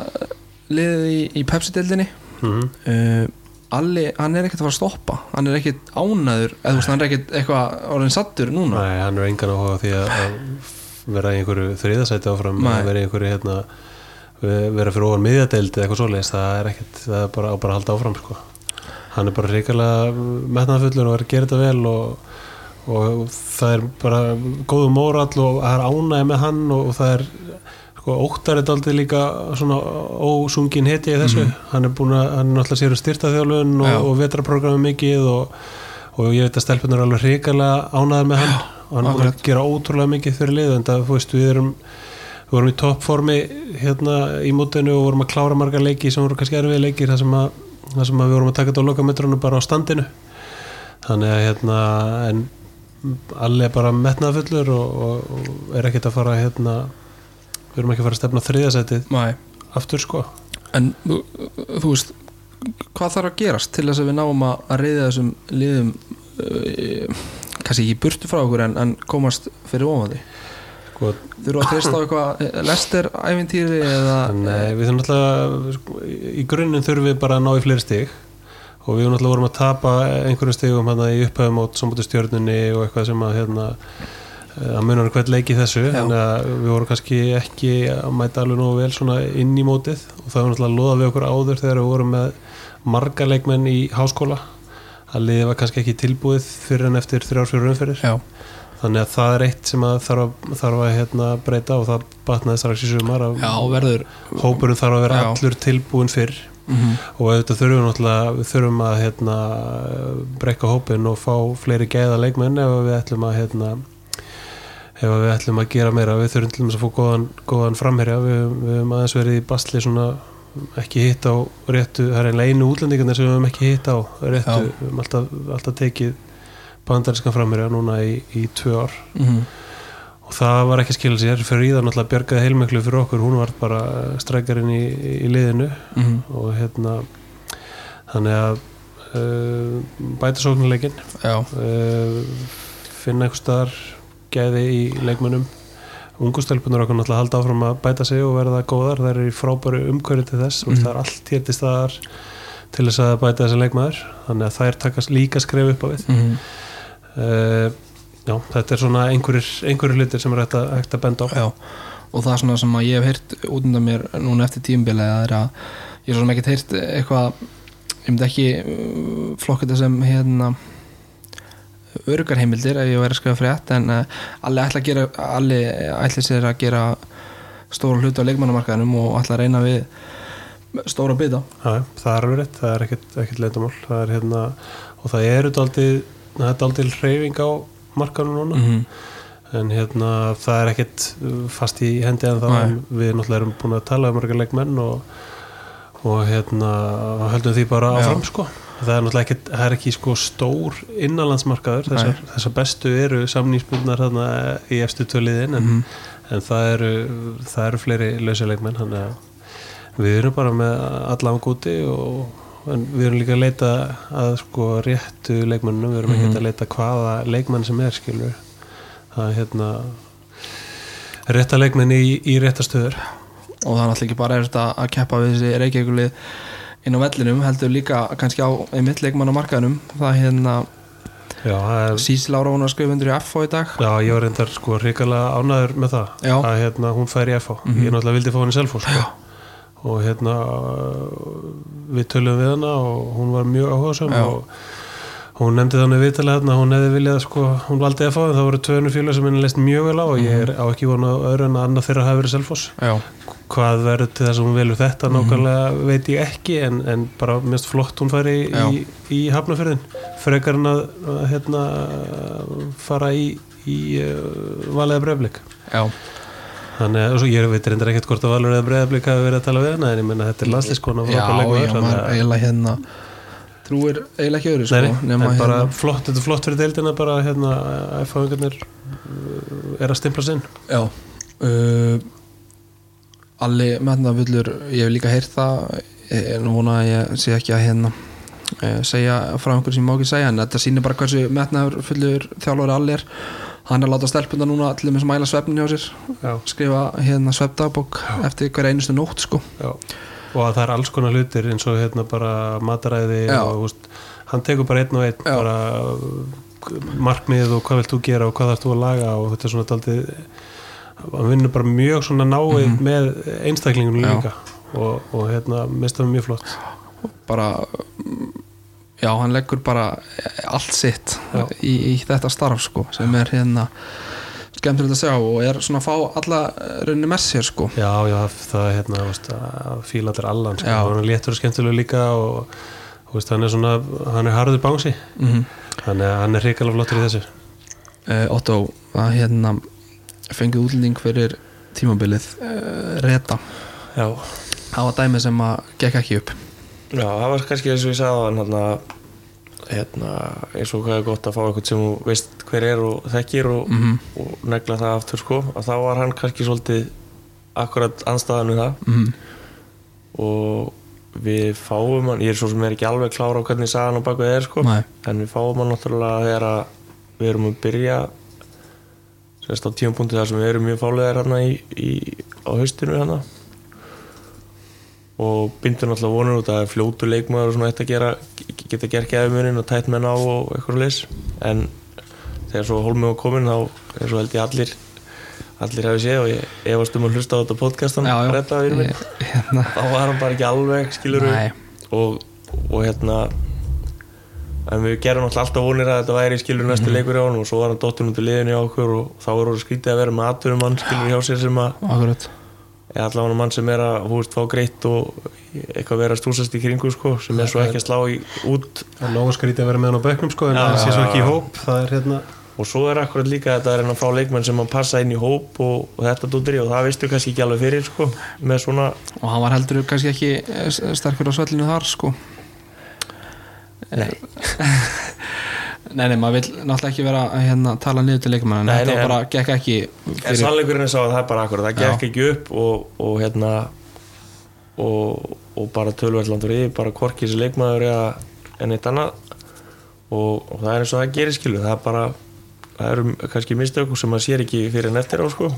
liðið í, í Pepsi-dildinni mm uh, Alli, hann er ekkert að fara að stoppa. Hann er ekkert ánæður eða hann er ekkert eitthvað orðin sattur núna. Nei, hann er engan á því að vera í einhverju þriðasæti áfram vera í einhverju hérna vera fyrir ofan miðjadeild eða eitthvað svoleiðis það er ekkert, það er bara, bara að halda áfram sko. hann er bara reikalega metnaðfullur og er að gera þetta vel og, og það er bara góðu mórall og það er ánægja með hann og, og það er sko, óttar er daldið líka svona ósungin heti í þessu. Hann er búin að, hann er náttúrulega sér að styrta þjálfun og, Já. og vetraprogrammi mikið og, og ég veit að stelpunar er alveg reikalega ánægðar með hann og hann búin að gera ótrúlega mikið fyrir lið en það, þú veist, við erum við vorum í toppformi hérna í mótinu og vorum að klára marga leiki sem voru kannski erfið leikir þar sem að, þar sem að við vorum að taka þetta á lokametrunum bara á standinu. Þannig að hérna en allir er bara metnaðfullur og, og, og er ekkert að fara hérna við erum ekki að fara að stefna þriðasætið Nei. aftur sko. En þú, þú veist hvað þarf að gerast til þess að við náum að að reyða þessum liðum uh, kannski ekki burtu frá okkur en, en komast fyrir ofandi sko, þurfa að treysta á eitthvað lester ævintýri eða Nei, við þurfum náttúrulega sko, í grunninn þurfum við bara að ná í fleiri stig. Og við náttúrulega vorum að tapa einhverjum stigum hérna í upphæðum át sambandu stjörnunni og eitthvað sem að hérna að munar hvert leik í þessu. Já. þannig að við vorum kannski ekki að mæta alveg nógu vel svona inn í mótið. Og það var náttúrulega loða við okkur áður þegar við vorum með marga leikmenn í háskóla að liðið var kannski ekki tilbúið fyrir en eftir þrjárfjörur umferðir. Já, þannig að það er eitt sem að þarf þarf að hérna, breyta og það batnaði strax í sumar að verður hópurinn þarf að vera Já. allur tilbúin fyrr. Mm og auðvitað þurfum við þurfum að hérna, breyka hópin og fá fleiri gæða leikmenn ef við ætlum að hérna, ef við ætlum að gera meira. Við þurfum til dæmis að fá góðan, góðan framherja. Við, höfum aðeins verið í basli svona ekki hitt á réttu það er einlega einu útlendingarnir sem við höfum ekki hitt á réttu, Já. við höfum alltaf, alltaf tekið bandarískan framherja núna í, í tvö ár. -hmm. og það var ekki að skilja sér. Fyrir í það náttúrulega bjargaði heilmiklu fyrir okkur. Hún var bara strækjarinn í, í liðinu. Mm og hérna þannig að uh, bæta sóknuleikin uh, finna einhver staðar gæði í leikmönnum ungustelpunar okkur náttúrulega halda áfram að bæta sig og verða góðar, það er í frábæru umhverju til þess, mm. Það er allt hér til staðar til þess að bæta þessi leikmaður. Þannig að þær takast líka skref upp á við. Mm uh, já, þetta er svona einhverjir, einhverjir hlutir sem er hægt að, hægt að benda á. Já og það er svona sem að ég hef heyrt út undan mér núna eftir tímubili að það er að ég er svona ekkert heyrt eitthvað ég myndi ekki uh, flokka þetta sem hérna örugarheimildir ef ég væri að skrifa frétt en uh, allir ætla að gera allir ætla sér að gera stóra hluti á leikmannamarkaðinum og ætla að reyna við stóra bita. Já, það er alveg rétt, það er ekkert, ekkert leitamál það er hérna, og það er daldið hreyfing á markanum núna, -hmm. en hérna það er ekkert uh, fast í hendi en það, en við náttúrulega erum búin að tala um marga leikmenn og, og hérna höldum því bara áfram sko það er náttúrulega ekkert, það er ekki sko stór innanlandsmarkaður, þessar, þessar bestu eru samnýspundnar þarna í efstu töliðin, en, Mhm. en það eru það eru fleiri að við erum bara með allan gúti og en við erum líka að leita að sko réttu leikmennum, við erum Mhm. ekki að leita hvaða leikmenn sem er skilur það er hérna rétta leikmenn í, í rétta stöður. Og það er náttúrulega ekki bara að keppa við þessi reykjækulið inn á vellinum heldur líka kannski á einmitt leikmann á markaðinum það hérna já, það Sísl Ára hún að skrifa undir í FH í dag já, ég var reyndar sko hrikalega ánæður með það Já. að hérna, hún fær í FH, Mhm. ég náttúrulega vildi fá henni selfos sko. og hérna við tölum við hana og hún var mjög áhugasum Já. og hún nefndi þannig viðtalið hérna hún hefði viljað sko, hún valdi fá en það voru tvönu fjölu sem henni leist mjög vel á og ég er á ekki vona öðru en að annað þeirra hafi verið selfos já, hvað verður til þess að hún velur þetta nákvæmlega veit ég ekki en, en bara mest flott hún fari í, í, í hafnafyrðin frekar en að, að hérna, fara í, í uh, valega breyflik já, þannig að ég veit reyndar ekkert hvort að valur eða breyflik hafi verið að tala við hana en ég menna þetta er landslískona já, já maður eiginlega hérna trúir eiginlega ekki öðru sko, en bara hérna flott, þetta er flott fyrir deildina bara hérna F-fáingarnir er að stimpla sinn. Já uh, Alli metnafullur ég hef líka heyrt það nú vona að ég sé ekki að hérna uh, segja frá einhverju sem ég má ekki segja en þetta sýnir bara hversu metnafullur þjálfur Alli er. Hann er að láta stelpunda núna til þess að mæla svefnin hjá sér já, skrifa hérna svefdagbók eftir hver einustu nótt sko. Já. og að það er alls konar hlutir eins og hérna bara mataræði Já. og úst, hann tekur bara einn og einn bara markmið og hvað vilt þú gera og hvað þarfst þú að laga og þetta er svona daldið hann vinnur bara mjög svona náið með einstaklingunum Mhm. Já. líka og, og hérna mist það mjög flott bara mm, já, hann leggur bara allt sitt í, í þetta starf sko, sem er hérna skemmtilegt að sjá og er svona að fá alla rauninni með sér sko Já, já, það er hérna veist, að fíla allir allan sko. Hann er léttur og skemmtilega líka og þú veist, hann er svona, hann er harður bánsi mm -hmm. hann er, er hrikalega flottur í þessu uh, Otto, að hérna fengið útlending fyrir tímabilið uh, reta, Já, það var dæmi sem að gekk ekki upp. Já, það var kannski eins og ég sagði hann hérna, hérna, eins og hvað er gott að fá eitthvað sem veist hver er og þekkir og, Mhm. og negla það aftur sko. Að þá var hann kannski svolítið akkurat anstæðan við það. Mm og við fáum hann, ég er svo sem er ekki alveg klára á hvernig sagan á bakvið er sko. Nei. en við fáum hann náttúrulega þegar við erum að byrja semst á tímapunkti þar sem við erum mjög fálegar hérna í, í, á haustinu hérna. Og bindur náttúrulega vonur út að það er fljótu leikmaður og svona eitt að gera geta gert geðumunin og tætt menn á og eitthvað leys en þegar svo Holmi var komin þá er svo held ég allir allir hefði séð og ég efast um að hlusta á þetta podcastan já, já, Redda, vinur minn. Ég- hérna, þá var hann bara ekki alveg skilur og, og hérna en við gerum alltaf vonir að þetta væri skilur næstu leikur hjá hann og svo var hann dottin út í liðinu hjá okkur og þá er orðið skrítið að vera með atvinnum mann skilur hjá sér sem að akkurat. Eða allavega mann sem er að hú veist fá greitt og eitthvað vera stúsast í kringu sko, sem er svo ekki að slá í, út. Það er nógu skrítið að vera með hann á bekknum sko, en það sé svo ekki í hóp það er hérna og svo er akkurat líka þetta að reyna að fá leikmenn sem að passa inn í hóp og, og þetta dútri og það veistu kannski ekki alveg fyrir sko, og hann var heldur kannski ekki eh, sterkur á svellinu þar sko Nei. nei, nei, maður vil náttúrulega ekki vera að hérna, tala niður til leikmann en þetta bara gekk ekki En fyrir, sannleikurinn er sá að það er bara akkurat, það Já. gekk ekki upp og, og hérna og, og bara tölverðlandur yfir, bara korki þessi leikmaður eða en eitt annað og, og það er eins og það gerir skilu, það er bara það eru kannski mistöku sem maður sér ekki fyrir en eftir á sko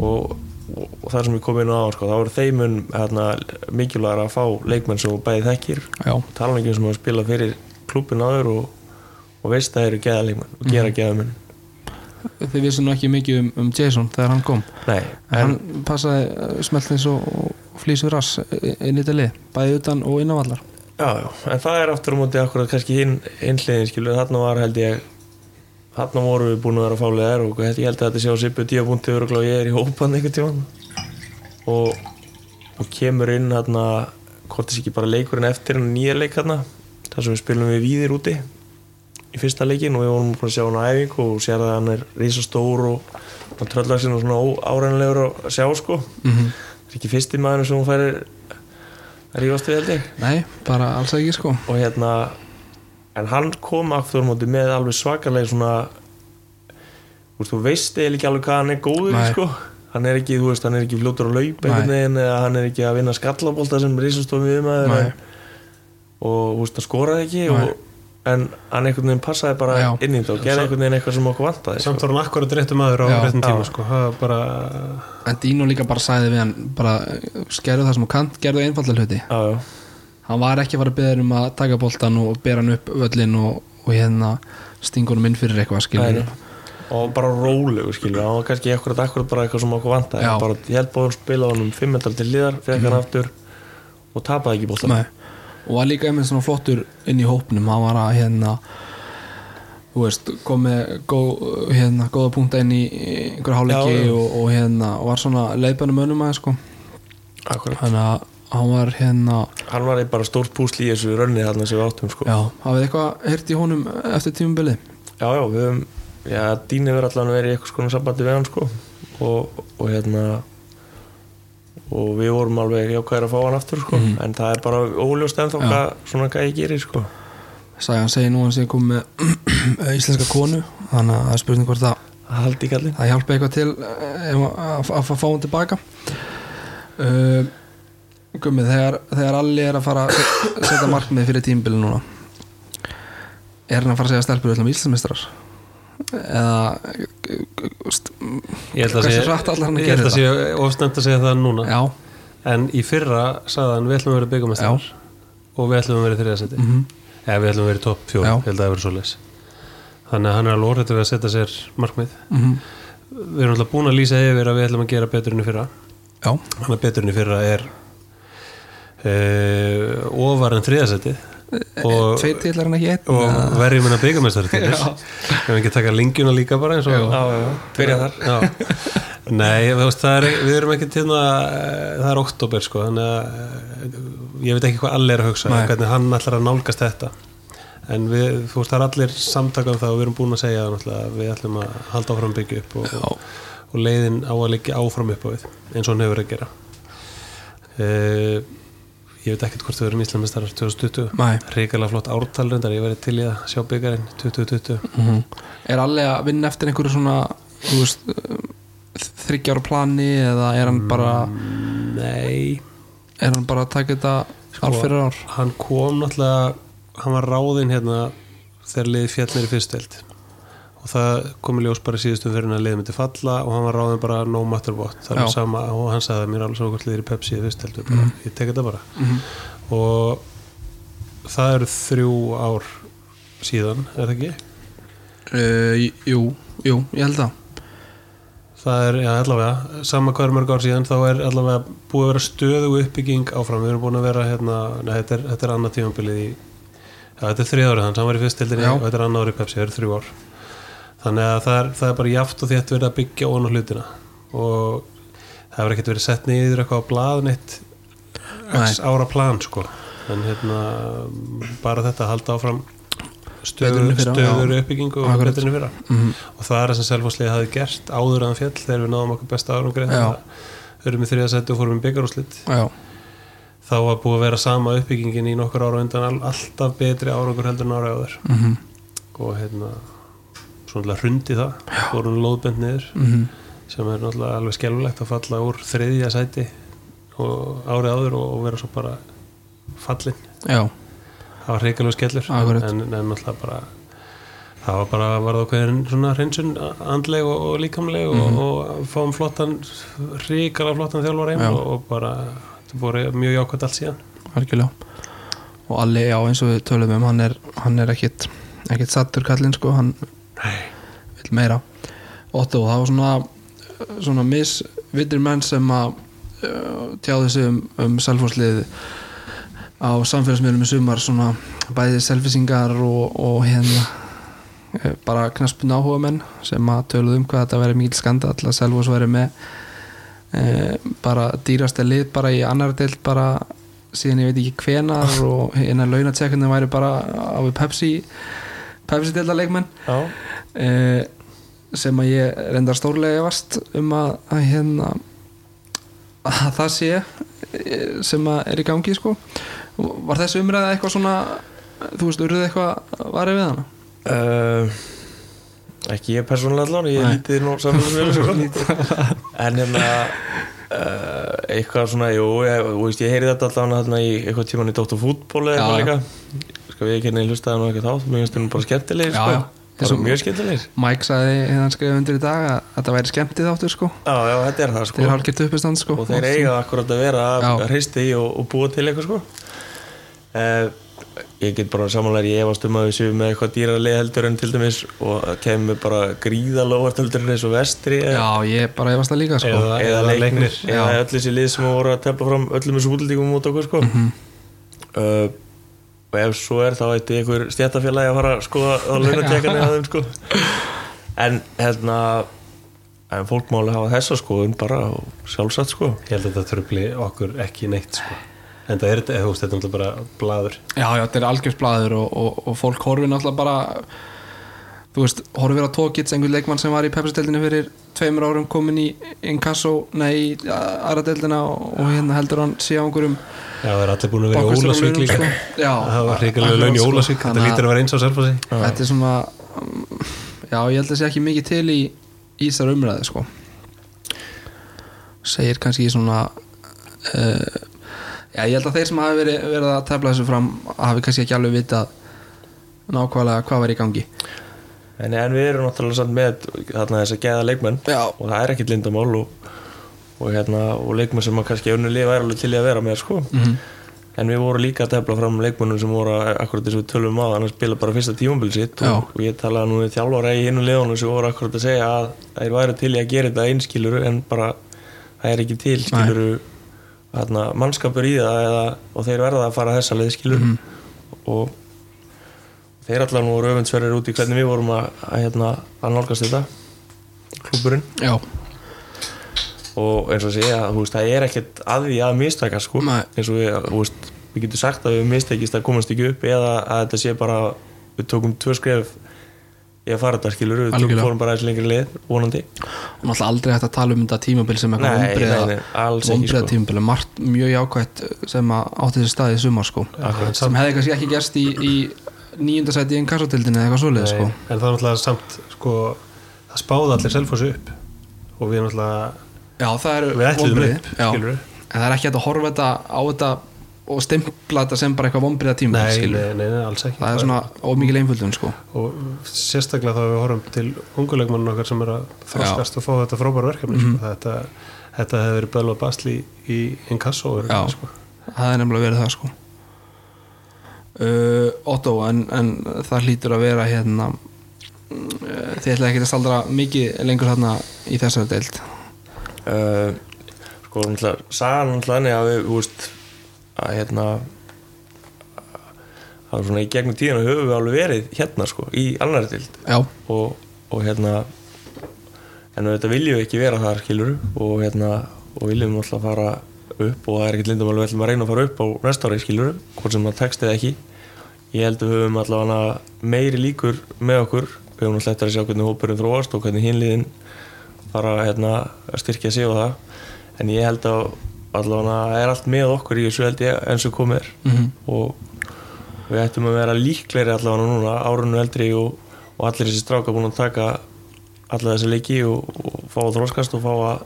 og, og, og það sem við komum inn á sko, þá eru þeimun hérna, mikilvægur að fá leikmenn sem bæði þekkir. Já, tala ekki um sem að spila fyrir klubin áður og, og veist að það eru geðaleikmenn og gera geðamenn. Þið vissum ekki mikið um, um Jason þegar hann kom. Nei, en hann passaði uh, smeltins og, og flýsur rass inn í þetta lið bæði utan og innanvallar Já, já, en það er aftur á móti akkurat kannski hinn innliðin, skilu, þarna var held ég þarna voru við búin að vera fálegar og ég held að þetta sé á Sippu díabúnti og ég er í hópan einhvern tímann. Og, og kemur inn þarna, hvort þess ekki bara leikurinn eftir hann nýja leik þarna þar sem við spilum við víðir úti í fyrsta leikin og við vorum búin að sjá hann á æfing og sér að hann er risastór og hann tröllagsinn og svona áræðanlegur að sjá sko. Mm -hmm. það er ekki fyrsti maður sem hún færir að rífast við held ég. Nei, bara alls ekki sko. Og hérna en hann kom aftur á með alveg svakalega svona þú veist, þú veist eða ekki alveg hvað hann er góður sko hann er ekki, þú veist, hann er ekki að einhvern Nei. veginn eða hann er ekki að vinna skallabólta sem risastofum við maður Nei. og þú veist, hann skoraði ekki og, en hann einhvern veginn passaði bara Já. inn í þetta og gerði einhvern veginn eitthvað sem okkur vantaði samt sko. var hann akkurat réttum aður á réttum tíma sko. bara en Dino líka bara sagði við hann bara skerðu það sem þú kannt, gerðu einfallega hluti já, já, hann var ekki að fara að beða um að taka boltan og bera hann upp völlin og, og hérna stinga honum inn fyrir eitthvað skilur Nei, og bara rólegu skilur hann var kannski akkurat, akkurat bara eitthvað sem okkur Já. bara, held bóðum spila honum fimmendal til liðar fekk hann aftur og tapaði ekki bóltan og var líka einmitt svona flottur inn í hópnum. Hann var að hérna veist, kom með góð, hérna, góða punkta inn í einhverja hálfleiki og, og hérna og var svona leiðbænum önum aðeins sko. Þannig að hann var hérna hann var bara stórt púsli í þessu rönni þarna sem við áttum sko. já, hafið eitthvað heyrt í honum eftir tímubili já, já, við höfum já, Dín hefur allan verið í eitthvað skona sambandi við hann sko. Og, og hérna og við vorum alveg jákvæðir að fá hann aftur sko. En það er bara óljóst ennþá Já. hvað svona gæði gerir sko. Sagan segir nú að hann sé komið með íslenska konu þannig að það er spurning hvort það, það hjálpa eitthvað til eh, að fá hann tilbaka. Uh, Gummið, þegar, þegar Alli er að fara að setja markmið fyrir tímbili núna er hann að fara að segja stelpur öllum íslensmistrar eða Ég Hversu hratt ætlar hann að Ég gera held að sé ofsnæmt að segja það núna. Já, En í fyrra sagði hann við ætlum að vera byggamestrar og við ætlum að vera þriðasetti mm Mhm. eða við ætlum að vera í topp fjór, Já. held að það vera svoleiðis. Þannig að hann er alveg orðið við að setja sér markmið. Mm Við erum alltaf búin að lýsa yfir að við ætlum að gera betur enn í fyrra. Já, Þannig að betur enn í fyrra er uh, ofar en þriðasetti og, tveir til hann ekki einn og eða- verjum hennar byggamestrar til þess Við hefum ekki taka lingjuna líka bara eins og Já. já, byrja þar. Já. Nei, veist, það er, við erum ekki til það, það er oktober sko, þannig að eh, ég veit ekki hvað allir er að hugsa, hvernig hann ætlar að nálgast þetta. En við, þú veist, það er allir samtaka um það og við erum búin að segja að við ætlum að halda áfram byggja upp og, og, og leiðin á að liggja áfram upp á við eins og hann hefur að gera. Uh, ég veit ekkert hvort við erum Íslandmestarar 2020 Nei. ríkala flott ártal reyndar, ég verið til í að sjá byggarinn 2020 Mhm. er Alli að vinna eftir einhverju svona þryggjára plani eða er hann bara Nei. er hann bara að taka þetta ár fyrir ár? hann kom náttúrulega hann var ráðinn hérna þegar liði fjallnir í fyrsteld og það kom í ljós bara síðustum fyrir hann að liði myndi falla og hann var ráðinn bara no matter what. Það var sama og hann sagði að mér er alveg svo hvort liðir í Pepsi í fyrsteld bara, ég tek þetta bara. Mhm. og það eru þrjú ár síðan, er það ekki? uh, jú, jú, ég held það. Það er, já, allavega, sama hvað er mörg ár síðan þá er allavega búið að vera stöðu uppbygging áfram, við erum búin að vera hérna, nei, þetta er, þetta er annað tímabilið í já, þetta er árið hans, hann var í fyrstildinni og þetta er annað árið í Pepsi, það er þrjú ár þannig að það er, það er bara jaft og þétt verið að byggja ón á hlutina. Og það hefur ekkert verið sett niður eitthvað á blaðin eitt ára plan sko. En hérna bara þetta að halda áfram stöður, stöður já. uppbyggingu og í fyrra. Mm og það er það sem Selfosslið hafi gert áður en fjall þegar við náðum okkur besta árangri Já. við erum í þriðasætti og fórum í byggarúslit já, þá var búið að vera sama uppbyggingin í nokkur ára undan all, alltaf betri árangur heldur en ára áður. Mm og hérna svona hrundi það, fórum lóðbend niður -hmm. sem er náttúrulega alveg skelfulegt að falla úr þriðja sæti og árið áður og, og vera svo bara fallin já, það var hreikalegu skellur en, en náttúrulega bara það var bara var það okkur svona hreinsun andleg og, og líkamleg og, og fáum flottan hrikala flottan þjálfar heim Já. og, bara það voru mjög jákvæmt allt síðan. Algjörlega. Og Alli, já, eins og við tölum um hann er, hann er ekkit, ekkit sattur kallinn sko, hann Nei. vil meira Otto, það var svona svona misvittir menn sem að uh, tjáði sig um, um selfhúslið á samfélagsmiðlum í sumar svona bæði selfisingar og, og hérna eh, bara knaspun áhuga menn sem að töluðu um hvað þetta væri mikil skandall að Selfoss væri með e, bara dýrasta lið bara í annar deild bara síðan ég veit ekki hvenar og hérna launatsekundin væri bara á við Pepsi Pepsi deilda leikmenn já, e, sem að ég reyndar stórlega vast um að, að hérna að það sé eh, sem að er í gangi sko. Var þessi umræða eitthvað svona þú veist, urðið eitthvað varðið við hana? Uh, ekki ég persónulega allan ég lítið nú saman sko. en hérna uh, eitthvað svona, jú ég, ég heyri þetta allan hérna í eitthvað tíman í Dóttar fútból eða eitthvað líka sko við ekki henni hlustaði nú eitthvað þá mér finnst þetta bara skemmtilegir sko. já. bara Þessum- mjög skemmtilegir. Mike sagði hérna skrifa undir í dag að þetta væri skemmtið áttur sko. Já, já, þetta er það sko. hálfgert uppistand sko. Og þeir eiga akkurat að vera að hreisti í og, og búa til eitthvað sko. Uh, ég get bara samanlega ég efast um að við séum með eitthvað dýralið heldur en til dæmis og það kemur bara gríðalóvart heldur en eins og vestri eða, Já, ég bara efast það líka sko. Eða- eða leiknir. Já. eða öll þessi lið sem voru að tefla fram öllum þessu útlendingum út okkur sko. Mhm. uh, og ef svo er þá ætti einhver stjættafélagi að fara að skoða á launatekani að þeim sko. En hérna en fólk máli hafa þessa skoðun bara og sjálfsagt sko. Ég held að þetta tröfli okkur ekki neitt sko. en það er þetta, þú veist, þetta er náttúrulega bara blaður. Já, já, þetta er algjörsblæður og, og, og fólk horfi náttúrulega bara þú veist, horfir á Tókits einhvern leikmann sem var í pepsideldinu fyrir tveimur árum komin í Inkasso nei, í aðra deildina og, og hérna heldur hann á einhverjum Já, það er allir búin að vera í Ólasvík líka sko. Já, Það var hrigalega laun í sko. Ólasvík Þetta Þannig að- vera eins á Selfossi. þetta er svona um, já, ég held að sé ekki mikið til í í þessar umræði sko. Segir kannski svona uh, já, ég held að þeir sem hafi verið, verið að tefla þessu fram hafi kannski ekki alveg vitað nákvæmlega hvað var í gangi en, en við erum náttúrulega samt með þarna þess að geða leikmenn Já. og það er ekkit lindamál og, og, hérna, og leikmenn sem að kannski lifa er alveg til í að vera með sko. Mhm. en við vorum líka að tefla fram leikmennum sem voru akkurat þess að við tölum á hann að spila bara fyrsta tímumbil sitt og, og ég talaði nú við þjálfara í hinu liðunum sem voru akkurat að segja að þeir væru til í að gera þetta einskiluru en bara það er ekki til skiluru þarna, mannskapur í það eða, og þeir verða að fara þessa leið skiluru og þeir allan voru öfundsverðir út í hvernig við vorum að, að, hérna, að nálgast þetta. Klúburinn já, og eins og segja, þú veist, það er ekkert að því að mistaka sko. Nei. eins og við, þú veist, við getum sagt að við mistekist að komast ekki upp eða að þetta sé bara við tókum tvö skref í að fara þetta skilur, við tókum fórum bara aðeins lengri leið, vonandi. Og náttúrulega aldrei hægt að tala um þetta tímabil sem eitthvað ekki, ombriða sko. tímabil. Margt mjög jákvætt sem að átti þessi staði í sumar sko. Akkurat. sem hefði kannski ekki gerst í, í nýjundasæti í einn kassatildinni eða eitthvað svoleið sko. En það er náttúrulega samt sko, það spáði allir Selfossi upp. Og við náttúrulega eru við vonbrigði, upp, en það er ekki að horfa þetta á þetta og stimpla þetta sem bara eitthvað vombriða tíma Nei, nei, nei, alls ekki. Það er svona ómikið einföldun sko. Og sérstaklega þá við horfum til unguleikmannum okkar sem er að þroskast og fá þetta frábæra verkefni Mhm. sko. þetta, þetta hefði verið og basli í inkasso já, sko. það er nefnilega verið það sko uh, Otto en, en það hlýtur að vera hérna uh, þið ætlaði ekki að staldra mikið lengur hérna í þessari deild? Uh, sko, sagan þannig að við, veist að hérna er svona í gegnum tíðina höfum við alveg verið hérna sko, í annari dild já, og, og hérna en þetta viljum við ekki vera þar skilur og hérna og viljum alltaf fara upp og það er ekkert lindum alveg við ætlum að reyna að fara upp á næsta ári skilur hvort sem það tekst eða ekki. Ég held að við höfum allavega meiri líkur með okkur. Við höfum alltaf eftir að sjá hvernig hópurinn þróast og hvernig hinliðin fara hérna, að styrkja sig og það. En ég held að allavega er allt með okkur í þessu held ég eins og komið er. Mhm. og við ættum að vera líklegri allavega núna árunnu eldri og, og allir þessi stráka búin að taka alla þessi leiki og, og fá að þróskast og fá að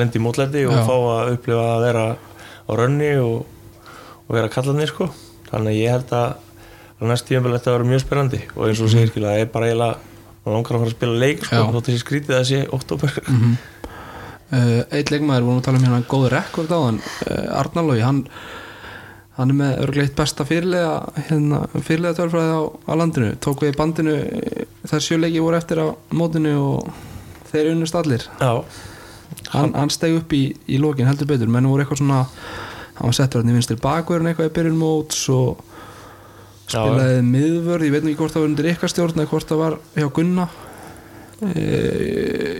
lendi í mótlendi og Já. fá að upplifa að vera á rönni og, og vera kallarnir sko. Þannig að ég held að, að næst tíma ætti að vera mjög spennandi. Og eins og segir skilja það er bara eiginlega maður langar að fara að spila leik sko þótt þessi skrítið að sé oktober uh, eitt leikmaður, vorum að tala um hérna góð rekord á hann, uh, Arnalói hann, hann er með örgleitt besta fyrirlega hérna, fyrirlega tölfræði á, á landinu, tók við bandinu eh, þær sjöleiki voru eftir á mótinu og þeir unnust allir. Já, hann, hann steg upp í, í lokin heldur betur. Menn voru eitthvað svona hann var settur hann í vinstri bakverðin eitthvað í byrjun móts og Já, spilaði miðvörð, ég veit ekki hvort það var undir ykkar stjórn eða hvort það var hjá Gunna. E,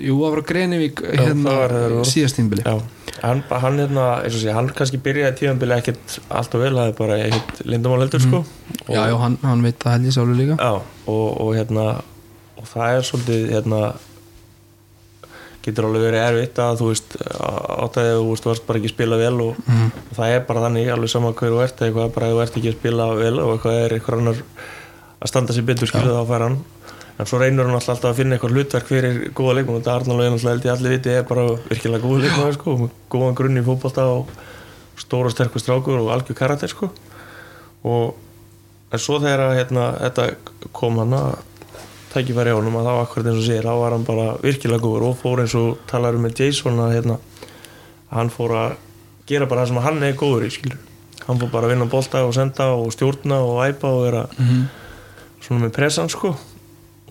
jú, það var á Grenivík hérna síðast tímbili Já, hann, hann hérna, eins og sé, hann kannski byrjaði tíðanbili ekkert alltaf vel, það er bara ekkert lindamál heldur sko. Mhm. já, já, hann, hann veit það held ég sjálfur líka. Já, og, og hérna og það er svolítið hérna getur alveg verið erfitt að þú veist áttæðið þú veist, varst bara ekki að spila vel og, Mhm. og það er bara þannig, alveg sama hver þú ert eitthvað bara þú ert ekki að spila vel og eitthvað er eitthvað annar að standa sér betur skiluð þá fær hann. En svo reynur hann alltaf að finna eitthvað hlutverk fyrir góða leikmann og þetta náttúrulega held ég allir viti er bara virkilega góða leikmann sko, góðan grunn í fótbolta og stóra sterkur strákur og algjör karakter sko. Og en svo þegar að, hérna, þetta kom hann að tækifæri á honum að þá akkurat eins og segir þá var hann bara virkilega góður og fór eins og talar um með Jason að hérna, hann fór að gera bara það sem hann er góður í skilur hann fór bara að vinna bolta og senda og stjórna og æpa og vera Mhm. svona með pressan sko.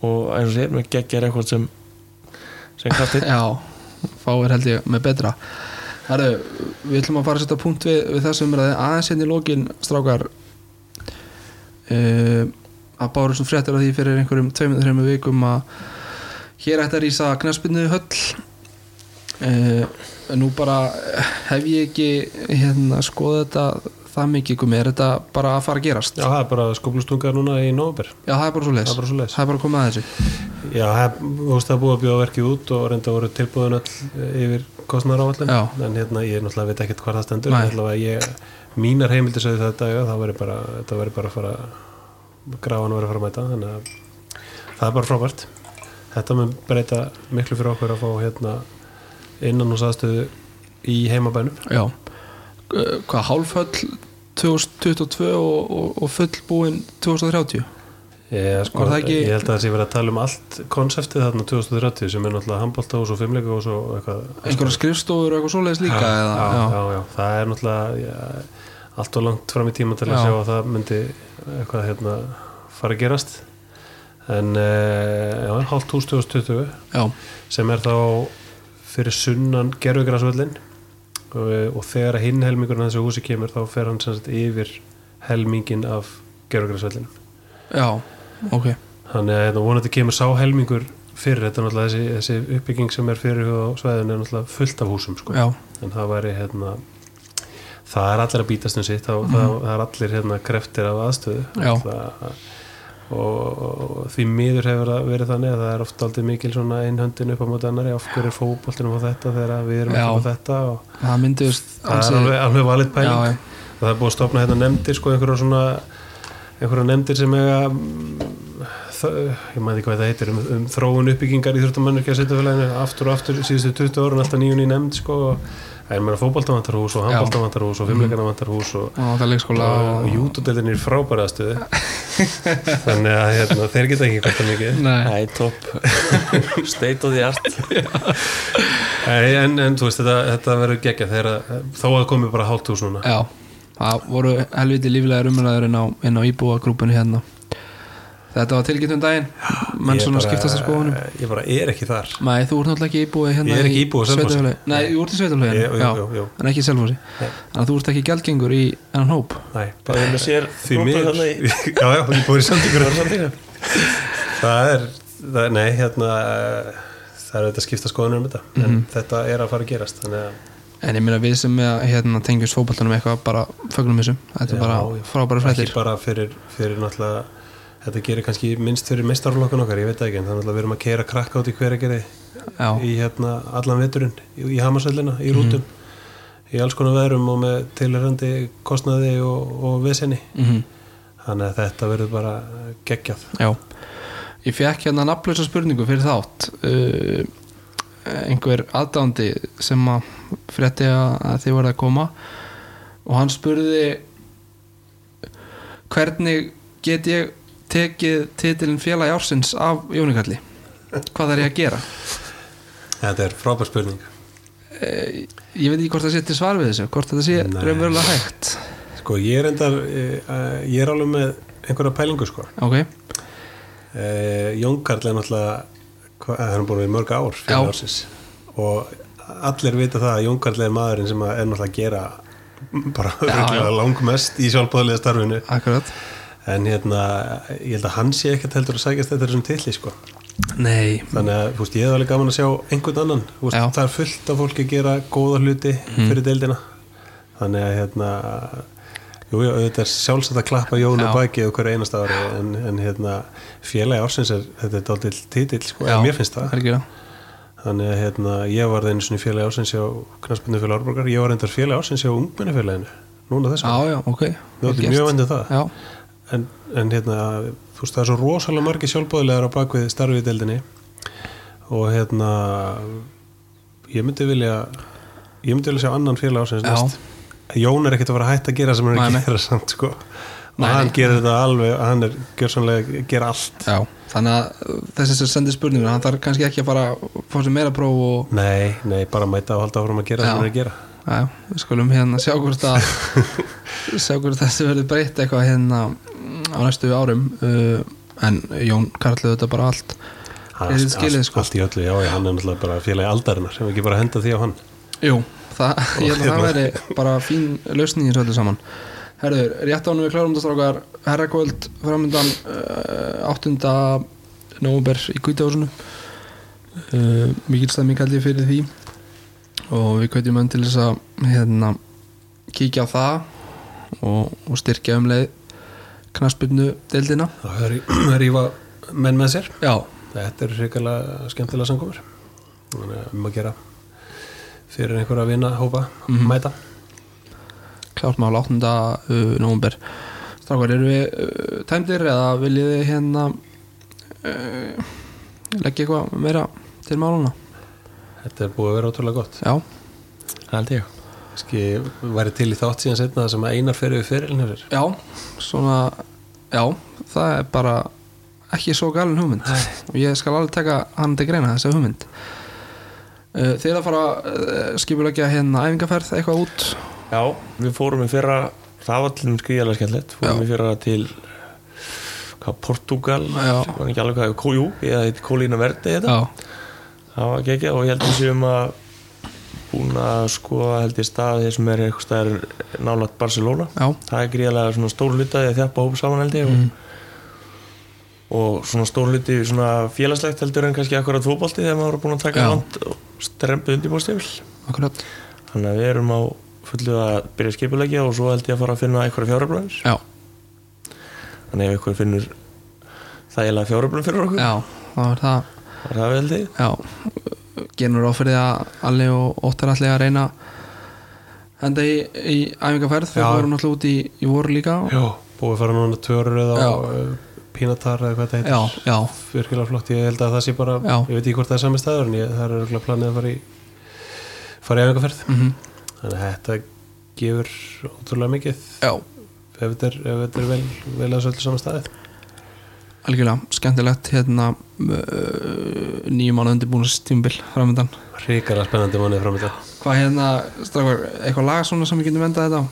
Og eins og segir með geggjar eitthvað sem sem kastið. Já, fáir held ég með betra. Herru, við ætlum að fara að setja punkt við, við þessum umræði aðeins hérna í lokin strákar. Uh, að báru svo fréttir af því fyrir einhverjum tveimur, þreimur vikum að hér ætti að rísa knæspinnu höll. Uh, nú bara hef ég ekki hérna skoða þetta það mikið gumi, er þetta bara að fara að gerast? Já, það er bara skóplustungar núna í nóvember. Já, það er bara svo leis Það er bara er bara að koma að þessu. Já, það er búið að bjóða verkið út og reynda voru tilbúðin öll eh, yfir kostnæður áallum Já. en hérna ég náttúrulega veit ekkert hvað það stendur. Ætla að ég, mínar heimildir sögðu þetta ja, það veri bara, bara að fara gráðan veri að fara að mæta þannig að það er bara frábært. Þetta mun breyta miklu fyrir okkur að fá hérna innan hús aðstöðu í heimabænum. Já. Hvað, hálföll 2022 og, og, og fullbúin 2030 Ég, sko, ekki- ég held að það sé verið að tala um allt konseptið þarna 2030 sem er náttúrulega handbóltahús og fimmleika og eitthvað. Einhverja skrifstofur og eitthvað svoleiðis líka já, eða, já, já, já, það er náttúrulega allt og langt fram í tíma til að Já. sjá að það myndi eitthvað hérna fara að gerast. En hálft hús 2020 já, sem er þá fyrir sunnan gerfugrasvöllin og, og þegar hinn helmingurinn af þessu húsi kemur þá fer hann sem sagt yfir helmingin af gerfugrasvöllinum já, ok. Þannig að hérna, vonandi kemur sá helmingur fyrir. Þetta náttúrulega þessi, þessi uppbygging sem er fyrir á svæðinu er náttúrulega fullt af húsum sko. en það væri hérna það er allir að bítast um sitt það, það, það er allir hérna kreftir af aðstöðu. Það, og, og því miður hefur verið þannig að það er oft aldrei mikil einhöndin upp á móti annari af hverju er fótboltinum á þetta þegar við erum ekki á þetta og það myndist það er alveg, alveg valið pæling. Já, það er búið að stopna hérna nefndir sko einhverja nefndir sem eiga mm, ég maður ekki hvað það heitir um, um þróun uppbyggingar í þurftamannurkja sveitafélaginu aftur og aftur síðustu 20 árun alltaf nýjun í nefnd sko og það er meira fótboltavantarhús og Já. handboltavantarhús og fimmleikanavantarhús og, og er og, jútudeldin er frábæra stöðu þannig að hérna, þeir geta ekki kvarta mikið. Nei, topp. State of the art. En, en þú veist þetta, þetta verður geggja þegar að- þó að komi bara hálft hús núna. Já. Það voru helviti líflegar umræður inn á, á íbúagrúpunni hérna þetta var tilgjitt um daginn. Menn svona bara- skiptast að skoðunum. ég bara er ekki þar. Nei, þú ert náttúrulega ekki íbúið hérna Ég er ekki íbúi á Selfossi. Sveitarfélagi. Nei, þú ert í jú. en ekki í Nei. Þannig að þú ert ekki gjaldgengur í enn hóp. Nei, Það er með sér því þarna í- já, já, ég búið í samtíkur það er, það nei, hérna eh, það er þetta skipta skoðanur um þetta. En Mhm. þetta er að fara að gerast þannig að En ég meina við sem með, hérna, tengjast fótboltanum eitthvað bara fögnum þessum Þetta er Já, bara frábæra fréttir. Ekki bara fyrir, fyrir náttúrulega þetta gerir kannski minnst fyrir meistarflokkun okkar, ég veit það ekki en þannig að við erum að keira krakka út í hverjargeri Já, í hérna allan veturinn í, í Hamarsöllina, í rútum í alls konar veðrum og með tilherrandi kostnaði og, og vesenni mhm. Þannig að þetta verður bara geggjað. Já, ég fekk hérna nafnlösa spurningu fyrir þátt. Uh, einhver aðdándi sem að frétti að þið voru að koma og hann spurði hvernig get ég tekið titilin félagi ársins af Jónikalli hvað þarf ég að gera? Þetta er frábær spurning. Uh, ég veit ekki hvort það sé til svar við þessu hvort þetta sé raunverulega hægt. Sko ég er endar uh, ég er alveg með einhverja pælingu sko. Ok, uh, Jón Karl er náttúrulega það er búin við mörg ár Já. ársins. Og allir vita það að Jón Karl er maðurinn sem er náttúrulega að gera bara langmest í sjálfbóðlega starfinu akkurat en hérna, ég held að hann sé ekkert heldur að sækjast þetta þessum tilli sko. Nei, þannig að, veist, ég hef alveg gaman að sjá einhvern annan, Já. það er fullt af fólki að gera góða hluti fyrir deildina. Þannig að, hérna jú, jú, þetta er sjálfsagt að klappa Jón Já. og bækið og hverju einasta ári. En, en hérna, félagi ársins er þetta er dálítill titill, sko, Já. en mér finnst það. algjörlega. Þannig að, hérna, ég var einu svona félagi ársins hjá knarspinnu félagi Árborgar, ég var reyndar félagi ársins hjá ungmennifélaginu, núna þess já, já, ok. Þú vel ert gert. mjög vendið það. Já, en, en hérna, þú veist það er svo rosalega margir sjálfbóðilegar á bakvið starfið deildinni. Og hérna ég myndi vilja ég myndi vilja sjá annan félag ásins næst. Jón er ekkert að að hætta að gera sem hann er að gera samt sko. Og hann gerir þetta alveg, hann er gjörsanlega gera allt. Já, þannig að þessi sem sendir spurningur, hann þarf kannski ekki að fara að fá sér meira próf og nei, nei, bara mæta og halda áfram að gera Já. sem hann er að gera. Já, við skulum hérna sjá hvort að sjá hvort þessi verður breytt eitthvað hérna á næstu árum uh, en Jón Karlu þetta bara allt allt, skilið, sko? allt í öllu, já, já, hann er náttúrulega bara félagi aldarinnar sem ekki bara henda því á hann jú, það, ég held að það hérna. veri bara fín lausning í öllu saman Herður, rétt ánum við klárum þetta strákar herrakvöld framöndan uh, 8. november í Kvítáðsunu uh, mikil held ég fyrir því og við kveitjum önn til þess að hérna, kíkja á það og, og styrkja um leið knaspinu deildina það er að rífa menn með sér. Já, þetta er hrikalega skemmtilega samkomur. Um að gera fyrir einhverja vinna hópa mæta. Klárt mál 8. Uh, nóvumber Strákar, eru við uh, tæmdir eða viljið þið hérna uh, leggja eitthvað meira til máluna? þetta er búið að vera ótrúlega gott. Já, held ég Ski, væri til í þátt síðan setna sem að einar fyrir við fyrirlin hér já, svona já, það er bara ekki svo galin hugmynd. Og ég skal alveg taka hann til greina þessa hugmynd. Þið er að fara uh, skipulegja hérna æfingaferð eitthvað út? Já, við fórum í fyrra það var til þeim skriðalega skemmtilegt. Fórum Já. í fyrra til hvað, Portugal Já. var ekki alveg hvað, Kójú eða heit Kólína Verdi það var ekki og ég held að séum að búin að skoða held ég staði sem er eitthvað staðar nálægt Barcelona. Já, það er gríðalega svona stór hluta því að þjappa hópa saman held ég Mm. og, og svona stór hluti svona félagslegt heldur en kannski akkurat fótbolti þegar maður er búin að taka Já. land og strempu undirbúrstifil akkurat. Þannig að við erum á fullu að byrja skipulegja og svo held ég að fara að finna eitthvað fjáröflunir Já, þannig ef ykkur finnur þægilega fjáröflun fyrir okkur. Já, þá er það. Það er það við Já, genur áfyrir að Alli og Óttar allir að reyna henda í, í æfingarferð þau Já. voru náttúrulega út í, í voru líka. Já, búið að fara núna tvörur eða Já. pínatar eða hvað þetta já, heitir. Já, virkilega flott, ég held að það sé bara Já. ég veit ekki hvort það er sami staður en ég, það er örgulega planið að fara í fara í æfingarferð mm þannig að þetta gefur ótrúlega mikið. Já. Ef þetta er, ef þetta er vel, vel að svolítið saman staðið algjörlega, skemmtilegt hérna uh, nýjum mánu undirbúinustímbil framöndan hrikalega spennandi mánuði fram í þetta hvað hérna, strafgar, eitthvað lag svona sem við getum endað þetta á?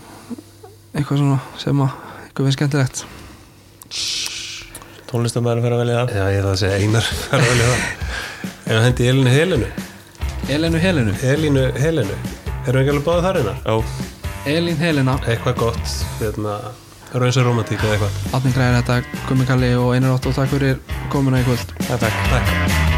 Eitthvað svona sem að eitthvað við skemmtilegt? Tónlistamæður fyrir að velja það. Já, ég er það að segja einar fara vel í það. En að hendi Elinu Helenu. Elinu Helinu, Elinu Helenu. Erum við ekki alveg báðið þar einar? Já, Elín Helena. Eitthvað gott Hérna Erum eins og romantík eða eitthvað? Átni græðir þetta, Gummi Kalli og Einar Ótt og takk fyrir komuna í kvöld. Það takk. Takk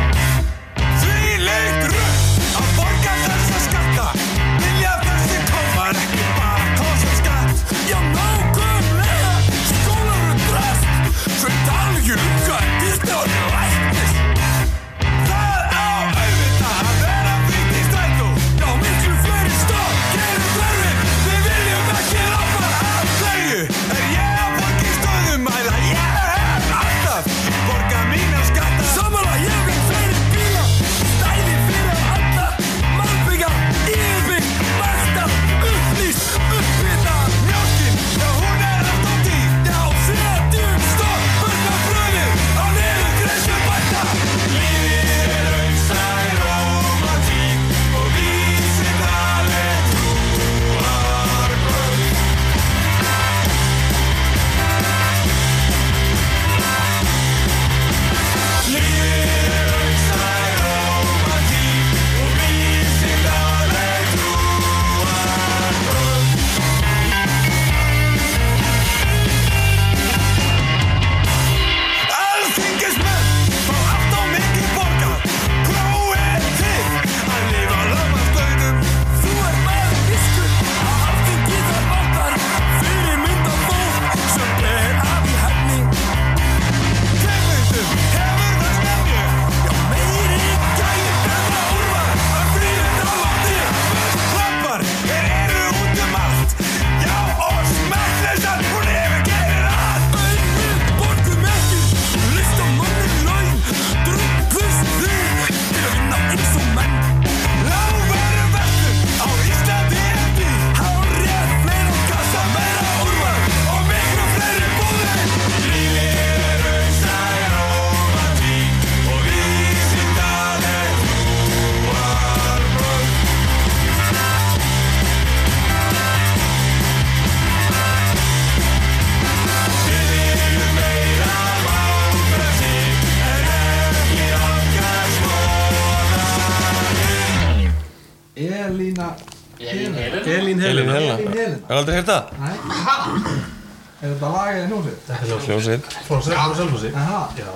hljómsveit? Hljómsveit Frá Selfossi Aha Já,